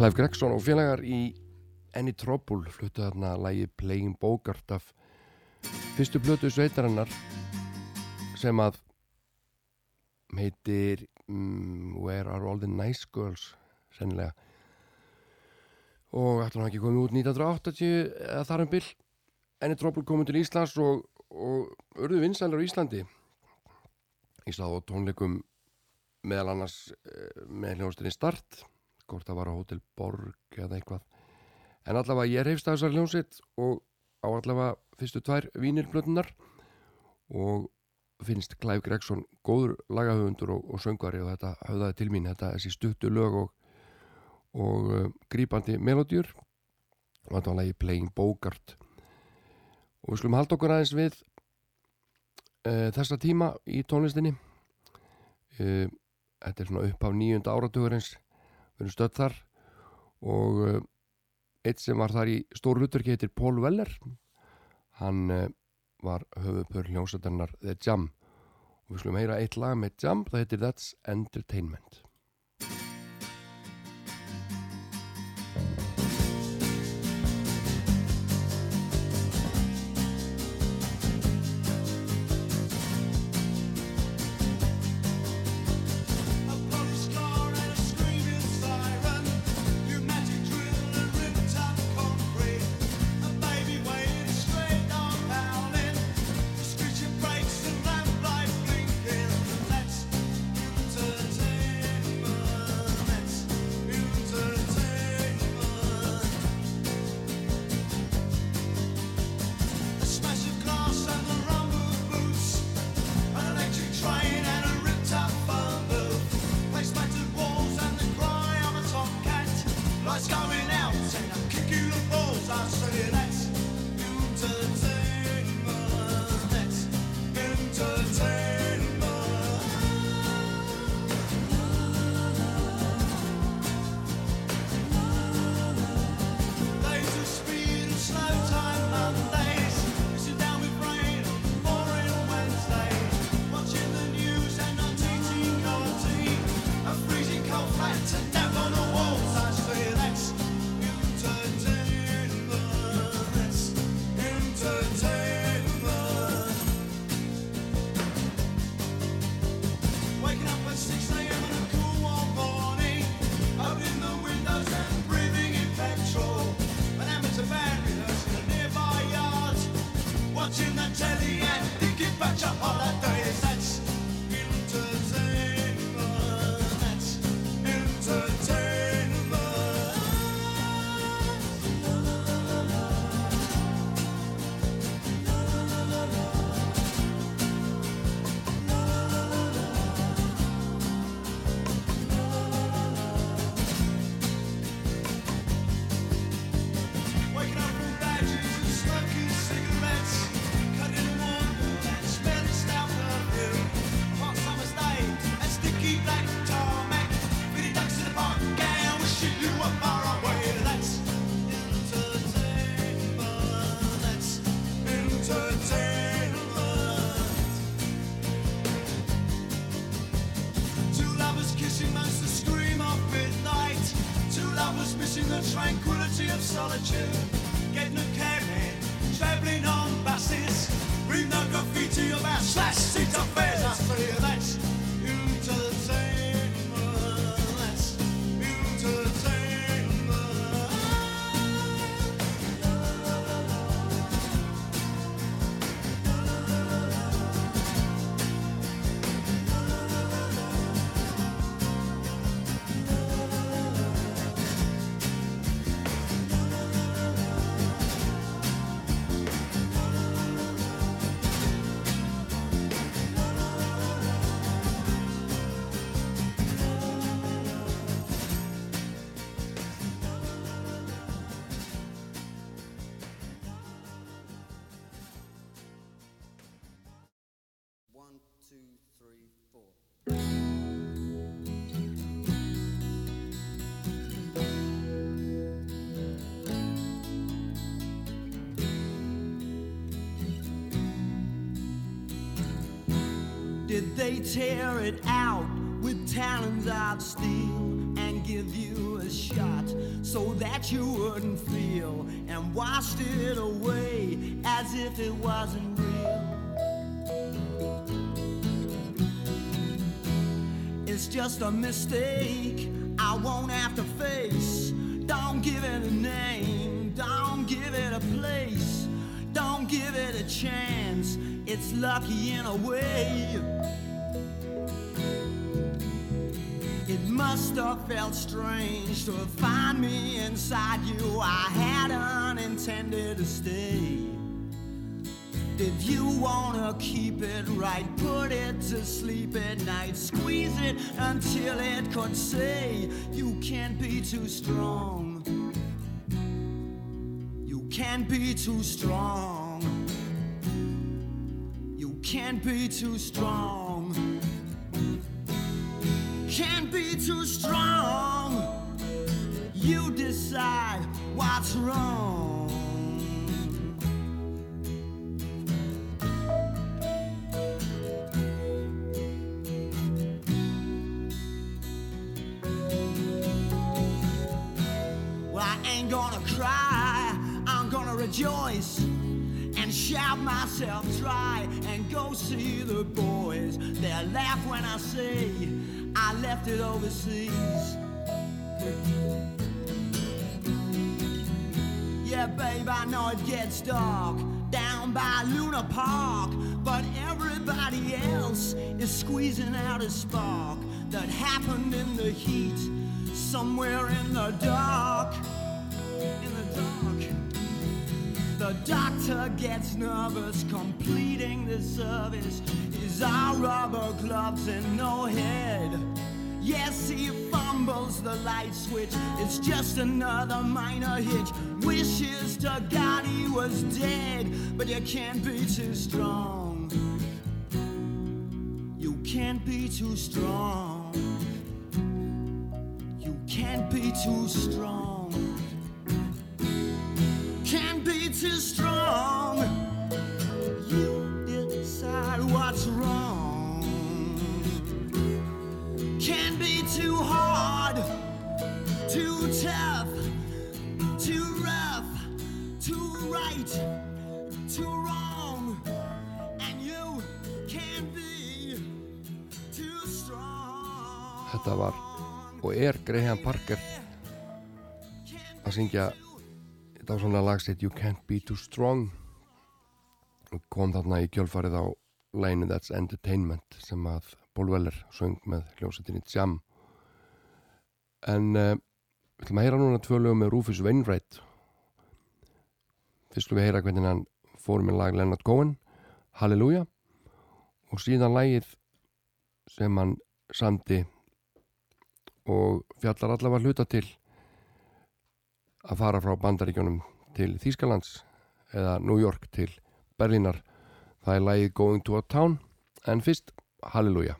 Clive Gregson og félagar í Any Trouble fluttu þarna lægi Playing Bogart af fyrstu blötu sveitarinnar sem að heitir mm, Where Are All The Nice Girls? Sennilega. Og ætla hann ekki komið út 1980 eða þar um byll Any Trouble komið til Íslands og, og urðu vinsælar á Íslandi. Í stað og tónleikum meðal annars eh, með hljónstinni Start hvort það var á Hotel Borg eða eitthvað. En allavega ég reyfst að þessar hljónsitt og á allavega fyrstu tvær vínirblötunar og finnst Clive Gregson góður lagahöfundur og, og söngvari og þetta höfðaði til mín þetta þessi stuttu lög og, og uh, grípandi melodjur og þetta var lagi Playing Bogart. Og við skulum halda okkur aðeins við uh, þessa tíma í tónlistinni. Uh, þetta er svona upp á nýjunda áratugurins við erum stödd þar og uh, eitt sem var þar í stór hlutverki heitir Paul Weller. Hann uh, var höfupur hljómsættarnar The Jam. Og við skulum heyra eitt lag með Jam það heitir That's Entertainment Did they tear it out with talons of steel and give you a shot so that you wouldn't feel and washed it away as if it wasn't real. It's just a mistake I won't have to face. Don't give it a name, don't give it a place, don't give it a chance. It's lucky in a way. Must have felt strange to find me inside you. I hadn't intended to stay. Did you wanna keep it right? Put it to sleep at night. Squeeze it until it could say, You can't be too strong. You can't be too strong. You can't be too strong. Can't be too strong. You decide what's wrong. Well, I ain't gonna cry, I'm gonna rejoice and shout myself dry and go see the boys. They'll laugh when I say I left it overseas. Yeah, babe, I know it gets dark down by Luna Park, but everybody else is squeezing out a spark that happened in the heat somewhere in the dark. In the dark. The doctor gets nervous completing the service. His our rubber gloves and no head. Yes, he fumbles the light switch. It's just another minor hitch. Wishes to God he was dead, but you can't be too strong. You can't be too strong. You can't be too strong. Can't be too strong. Can't be too hard, too tough, too rough, too right, too wrong. And you can't be too strong. Þetta var og er Graham Parker að syngja þetta var svona lagsitt You Can't Be Too Strong og kom þarna í kjölfarið á læginu That's Entertainment sem að Paul Weller söng með hljómsveitinni Jam. En uh, við ætlum að heyra núna tvö lögum með Rufus Wainwright. Fyrst við heyra hvernig hann fór með lag Leonard Cohen Halleluja og síðan lagið sem hann samdi og fjallar allavega hluta til að fara frá bandaríkjónum til Þýskalands eða New York til Berlínar. Það er lagið Going to a Town en fyrst Halleluja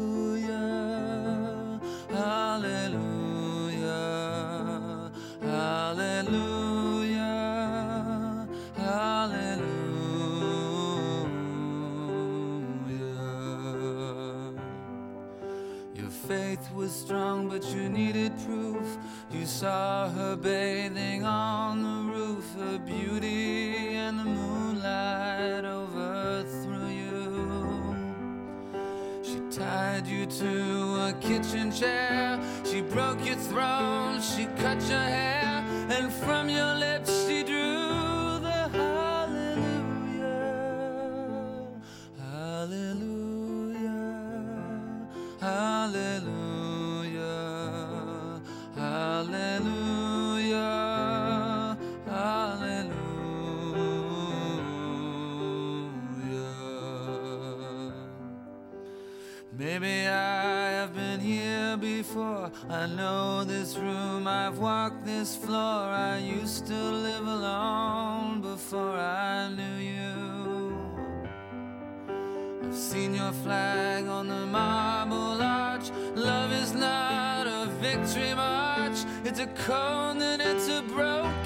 strong, but you needed proof. You saw her bathing on the roof, her beauty and the moonlight overthrew you. She tied you to a kitchen chair. She broke your throne. She cut your hair. And from your before. I know this room, I've walked this floor. I used to live alone before I knew you. I've seen your flag on the marble arch. Love is not a victory march, it's a cone and it's a broken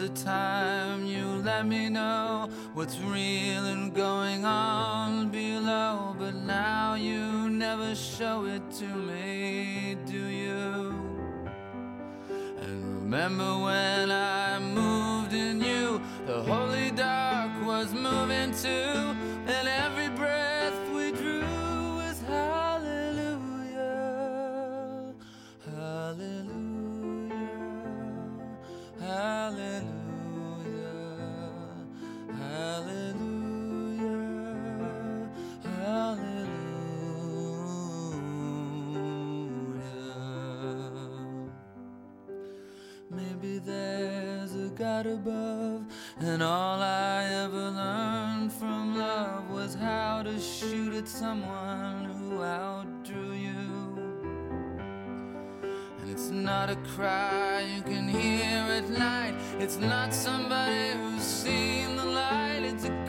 a time you let me know what's real and going on below, but now you never show it to me, do you? And remember when I moved in you, the holy dark was moving too, and every above, and all I ever learned from love was how to shoot at someone who outdrew you. And it's not a cry you can hear at night, it's not somebody who's seen the light, it's a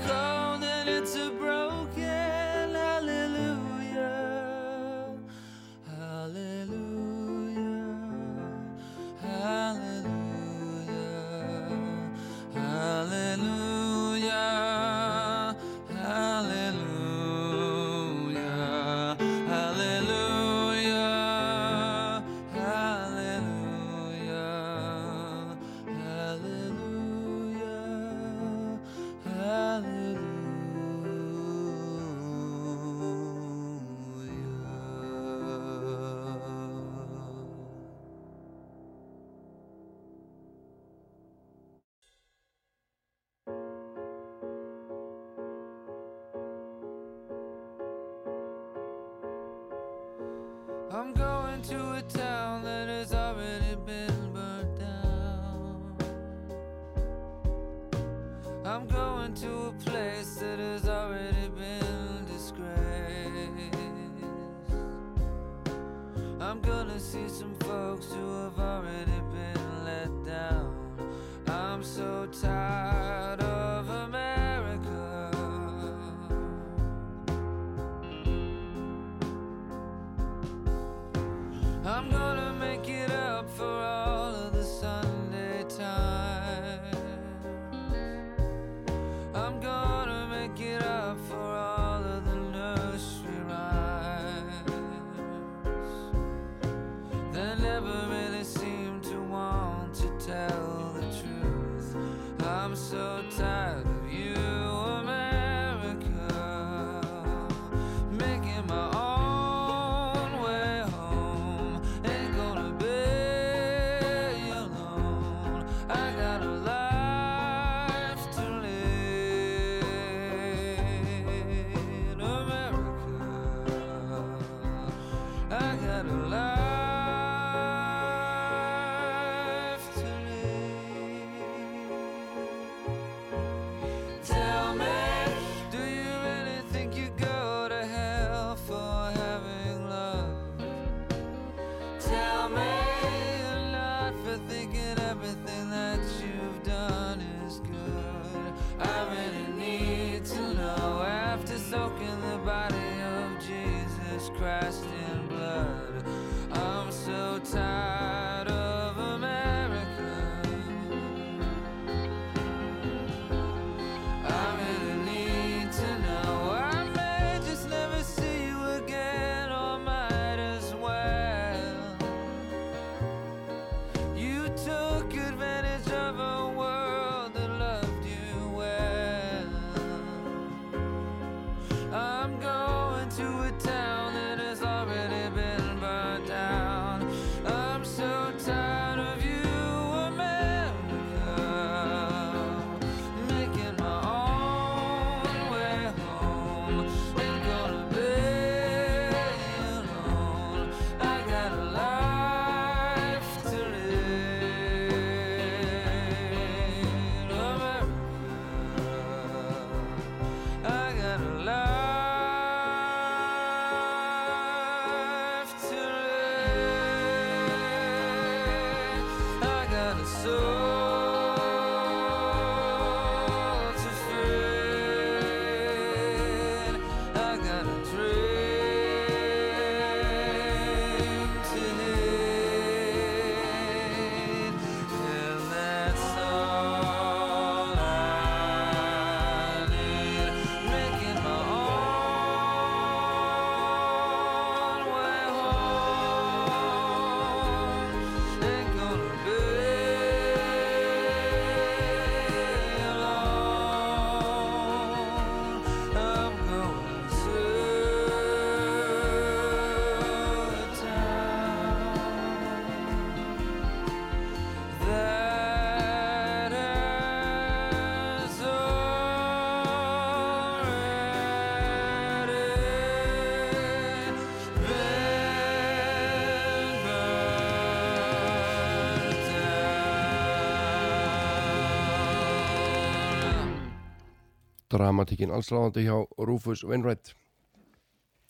dramatíkin allsráðandi hjá Rufus Wainwright.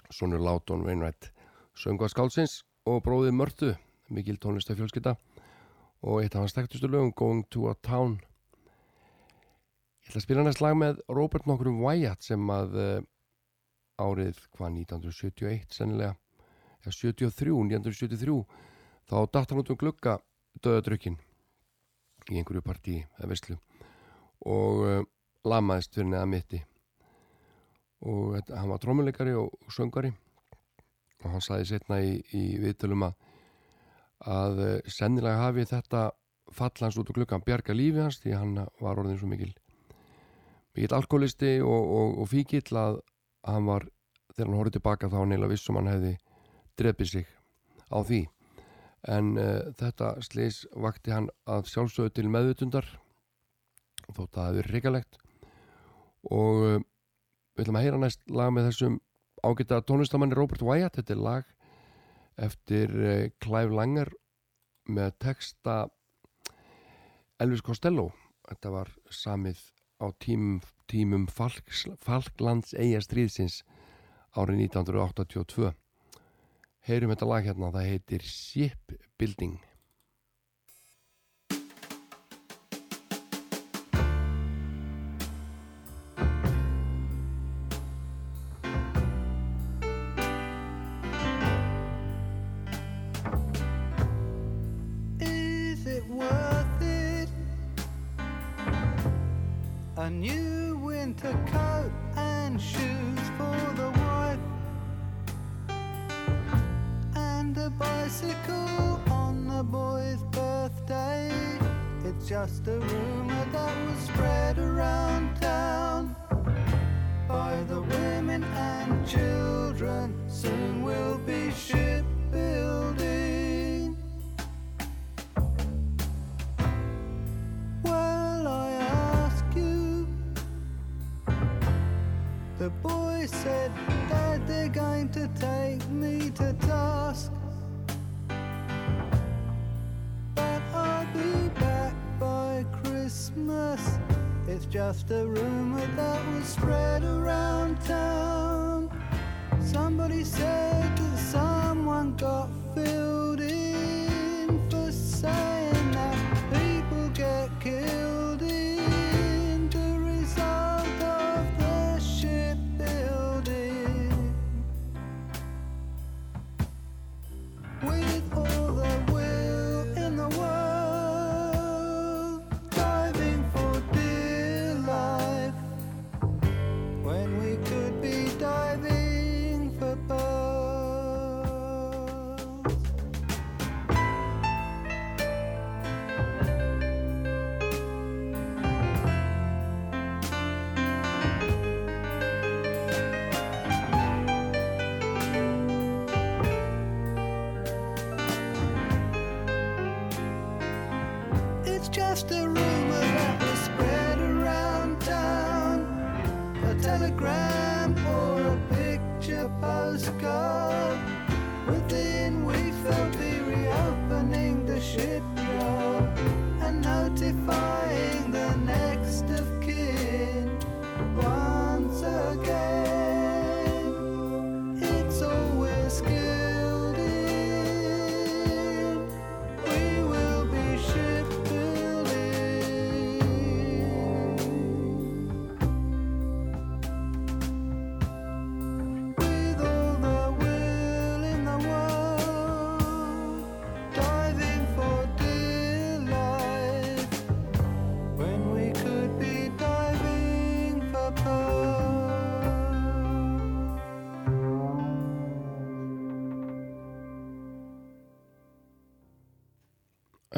Sónur Láton Wainwright söngvað skálsins og bróði Mörtu mikil tónlistafjölskytta og eitt af hans þekktustu lögum Going to a Town. Ég ætla að spila næst lag með Robert nokkurum Wyatt sem að uh, árið hvað 1971 sennilega ja, 73, 1973 þá datt hann út um glugga döðadrukkin í einhverju partí eða veistlu og uh, lamaðist fyrir neða mitti. Og þetta, hann var trómuleikari og, og söngari og hann sagði setna í, í viðtölum að að eh, sennilega hafi þetta fall hans út úr gluggan bjarga lífi hans því hann var orðin svo mikil mikill alkoholisti og, og, og fíkill að hann var þegar hann horfði tilbaka þá neila vissum hann hefði drefið sig á því. En uh, þetta slis vakti hann að sjálfsögðu til meðvutundar þótt að það hefði verið reikalegt og uh, við ætlum að heyra næst lag með þessum ágæta tónlistamanni Robert Wyatt. Þetta er lag eftir uh, Clive Langer með texta Elvis Costello. Þetta var samið á tímum, tímum Falks, Falklands eiga stríðsins árið 1982 heyrum þetta lag hérna það heitir Shipbuilding. Is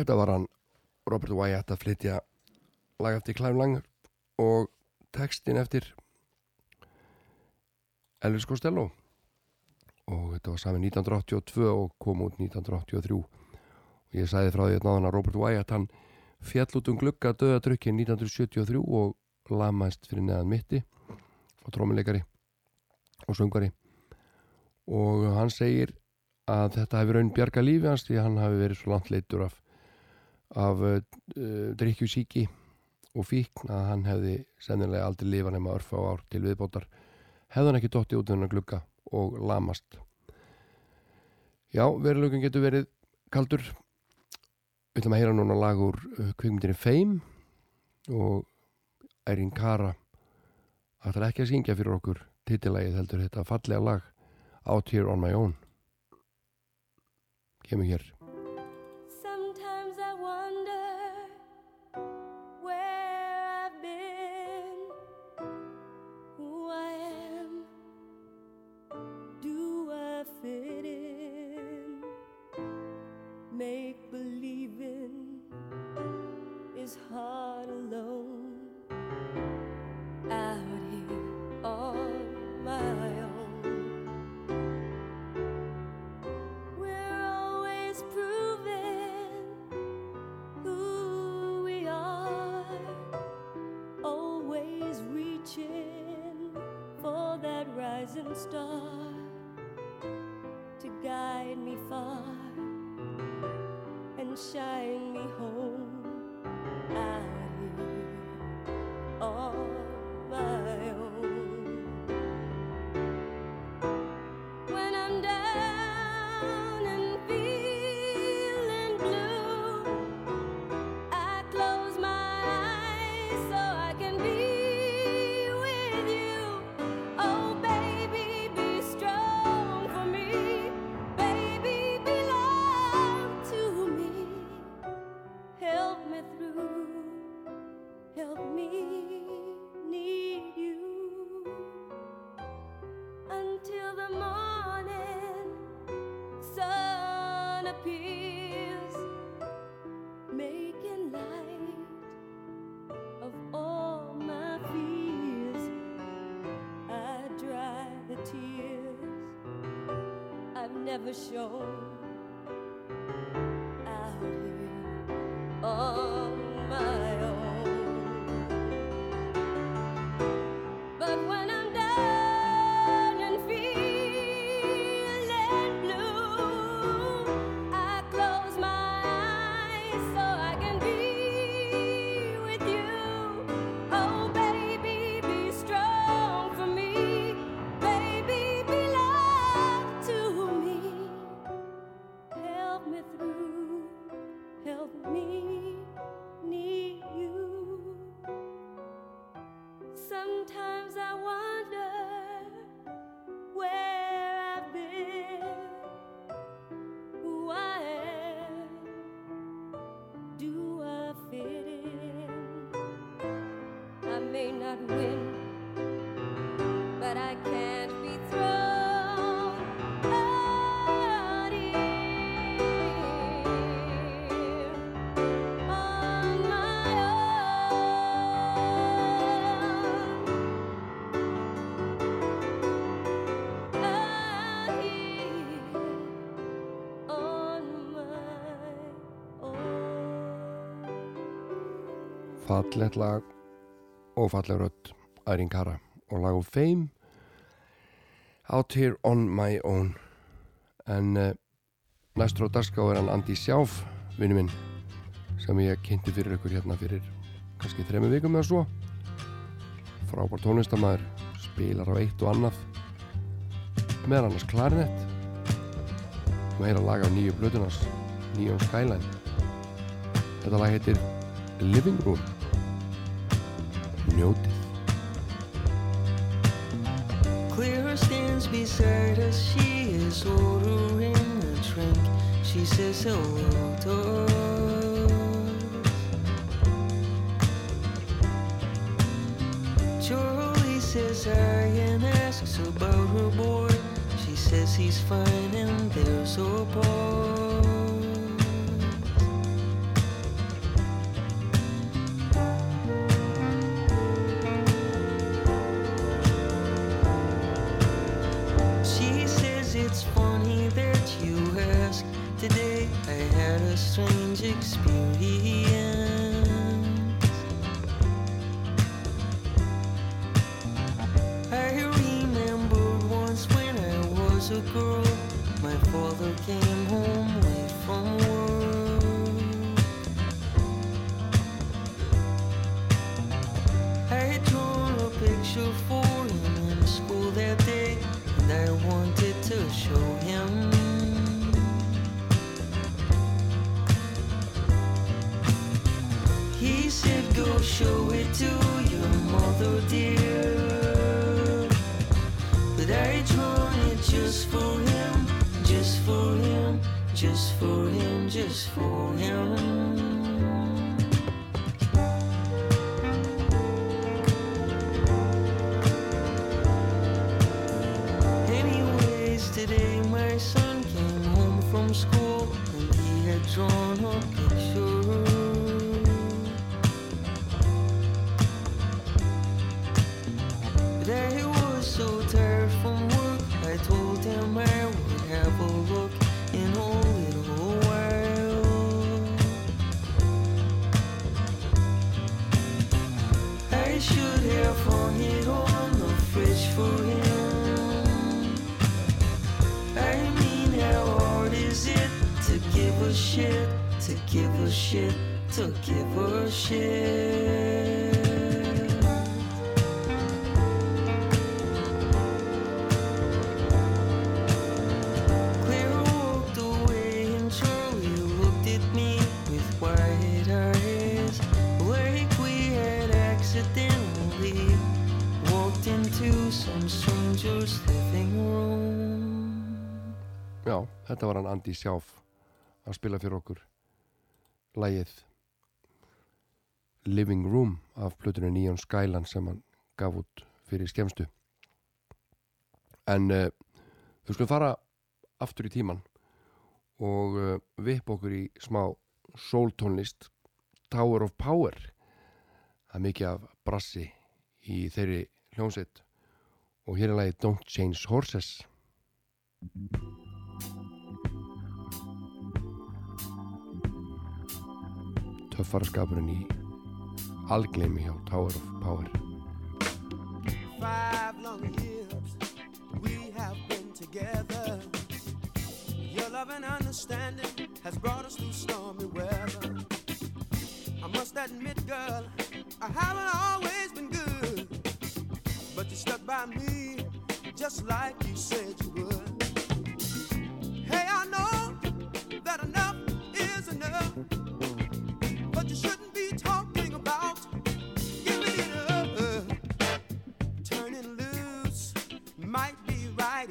Þetta var hann Robert Wyatt að flytja lag eftir Clive Lang og textin eftir Elvis Costello. Og þetta var saman 1982 og kom út 1983 og ég sagði frá því að náðan að Robert Wyatt hann fjall út um glugga döðadrukkin 1973 og lamaðist fyrir neðan mitti og trómuleikari og söngari og hann segir að þetta hefur raun bjarga lífi hans því hann hafi verið svo langt leitur af, af uh, drikkjusíki og fíkn að hann hefði sennilega aldrei lifa nema örfa á ár til viðbótar hefði hann ekki dotti út hennar glugga og lamast. Já, verulegum getur verið kaldur. Við ætlum að heyra núna lag úr uh, kvikmyndinni Fame og Eirín Kara ætlar ekki að syngja fyrir okkur titillægið heldur þetta fallega lag Out Here On My Own. Kemur hér the show. Fallegt lag og falleg rödd Ærin Kara og lag úr Fame Out Here On My Own. En uh, næstur á dagská er hann Andi Sjáf vinnu minn sem ég kynnti fyrir ykkur hérna fyrir kannski þremi vikum eða svo. Frábár tónlistamæður spilar á eitt og annað meðan annars klarinett og heyra lag af nýju blöðunars Neon Skyline. Þetta lag heitir Living Room njótið Clara stands beside us. She is ordering a drink. She says hello to us. Charlie says hi and asks about her boy. She says he's fine and there's a pause. Experience. I remembered once when I was a girl, my father came home late from work. I had drawn a picture for þetta var hann Andy Sjáf að spila fyrir okkur. Lægið Living Room af plötunni Neon Skyline sem hann gaf út fyrir skemstu en uh, við skulum fara aftur í tíman og uh, vipp okkur í smá soul tónlist Tower of Power það er mikið af brassi í þeirri hljómsveit. Og hér er lagið Don't Change Horses töffaraskapurinn í algleimi hjá Tower of Power Five long years we have been together. Your love and understanding has brought us through stormy weather. I must admit, girl, I haven't always been good, but you stuck by me just like you said you would. Hey, I know that enough is enough,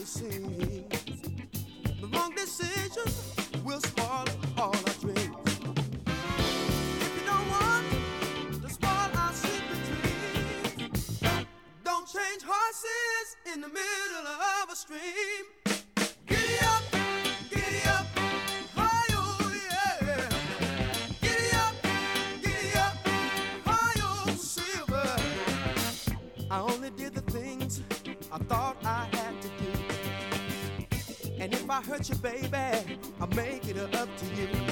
The wrong decision will spoil all our dreams. If you don't want to spoil our don't change horses in the middle of a stream. Giddy up, giddy up. I only did the things I thought I if I hurt you, baby, I'll make it up to you.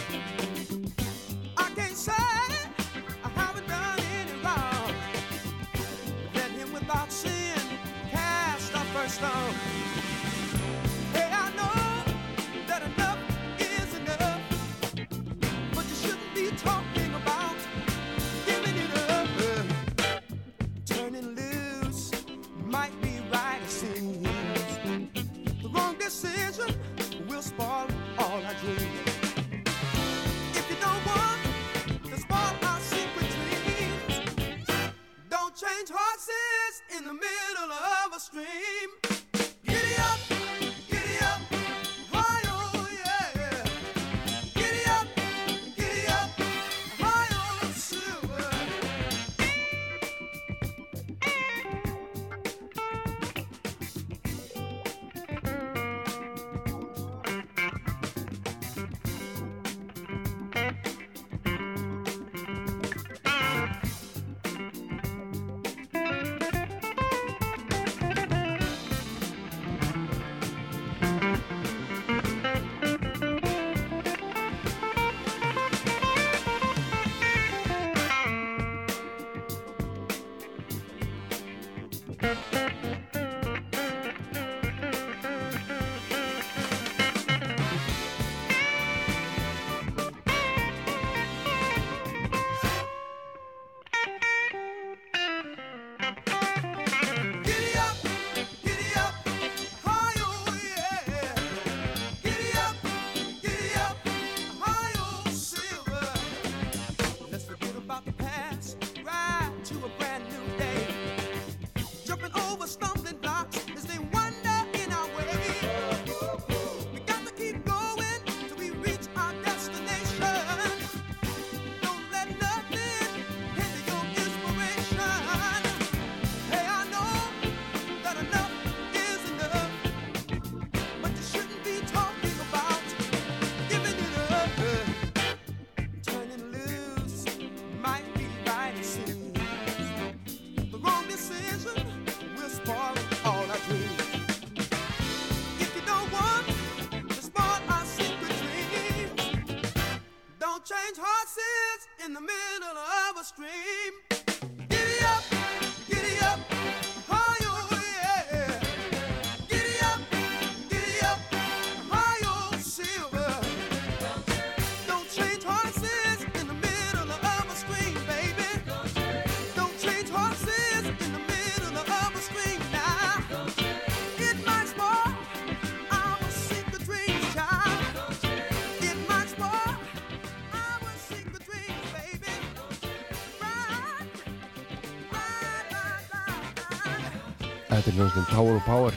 Hljómsveitin Tower of Power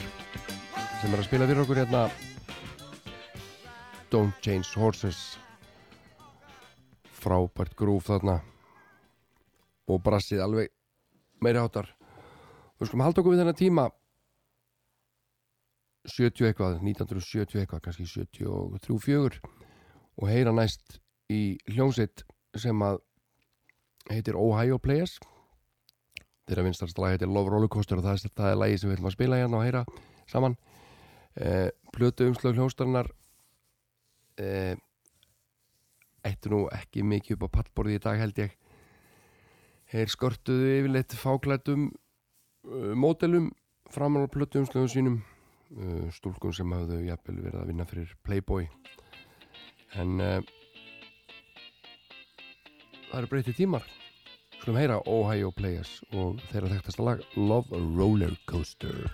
sem er að spila fyrir okkur hérna. Don't Change Horses. Frábært grúf þarna. Og brassið alveg meiri hátar við skulum halda okkur við þennan tíma. 70 eitthvað 1970 eitthvað, kannski 73 4 og heyra næst í hljómsveit sem að heitir Ohio Players þeirra vinstarst lag heitir Love Rollercoaster og það er, það er lagi sem við ætlum að spila hérna og heyra saman. Eh, Plötu umslög hljónstarnar eh, eittu nú ekki mikið upp á pallborði í dag held ég. Þeir skörtuðu yfirleitt fáklætum uh, mótelum framan á plötu umslögum sínum uh, stúlkum sem hafðu jafnvel verið að vinna fyrir Playboy. En uh, það eru breytið tímar Skulum heyra Ohio Players og þeirra þekktasta lag Love Roller Coaster.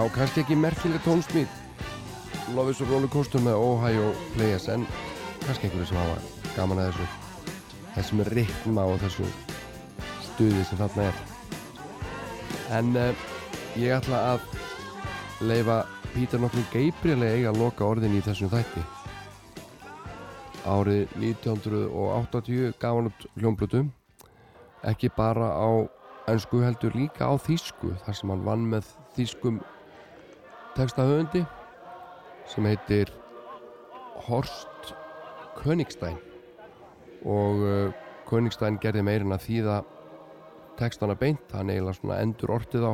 Já, kannski ekki merkileg tónsmíð. Love is a roller coaster með Ohio Players en kannski einhverju sem hafa gaman að þessu. Þessum ritma og þessu stuði sem þarna er. En uh, ég ætla að leifa Pítur nokkur Gabriel að eiga að loka orðin í þessum þætti. Árið 1980 gaf hann út hljómblutu ekki bara á ennsku heldur líka á þýsku þar sem hann vann með þýskum textahöfundi sem heitir Horst Königstein. Og uh, Königstein gerði meirinn að þýða textana beint, hann eiginlega svona endur ortið á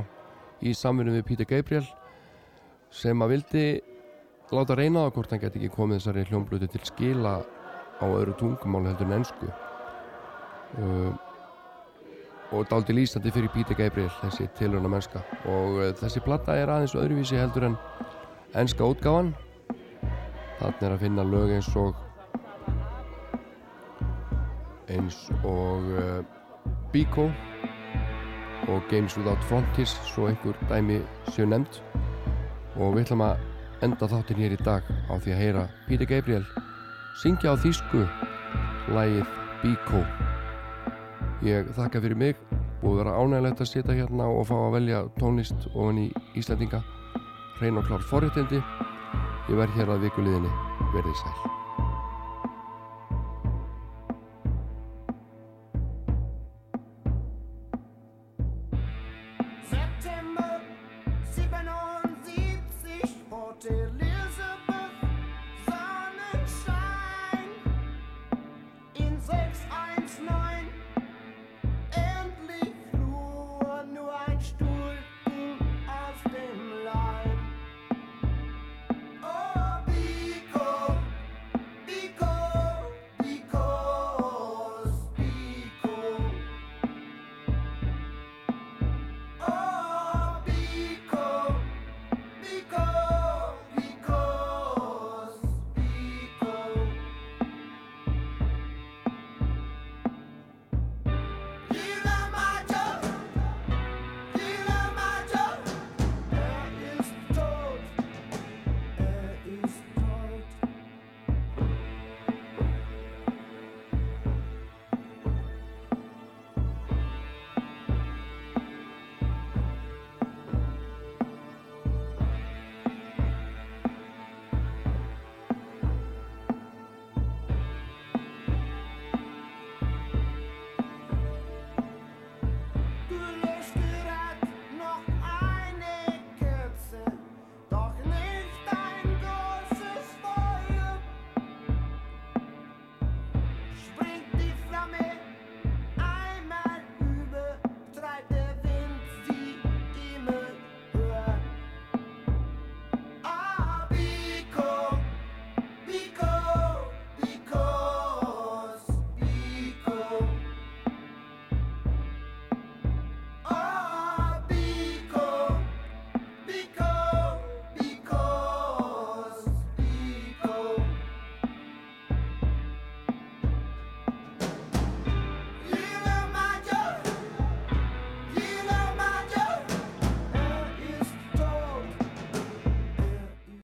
í samvinni við Peter Gabriel sem að vildi láta reyna á hvort hann geti ekki komið þessari hljómbluti til skila á öðru tungumál heldur en ennsku uh, og dálti lýsandi fyrir Peter Gabriel þessi tilhörna mennska og uh, þessi platta er aðeins öðruvísi heldur en ennska útgáfan. Þannig er að finna lög eins og eins og uh, Biko og Games Without Frontiers svo einhver dæmi séu nefnd. Og við ætlum að enda þáttin hér í dag á því að heyra Peter Gabriel syngja á þýsku lægið Biko ég þakka fyrir mig búið að vera ánægilegt að sitja hérna og fá að velja tónlist ofan í Íslandinga hrein og klár forréttindi. Ég verð hér að vikuliðinni verðið sæl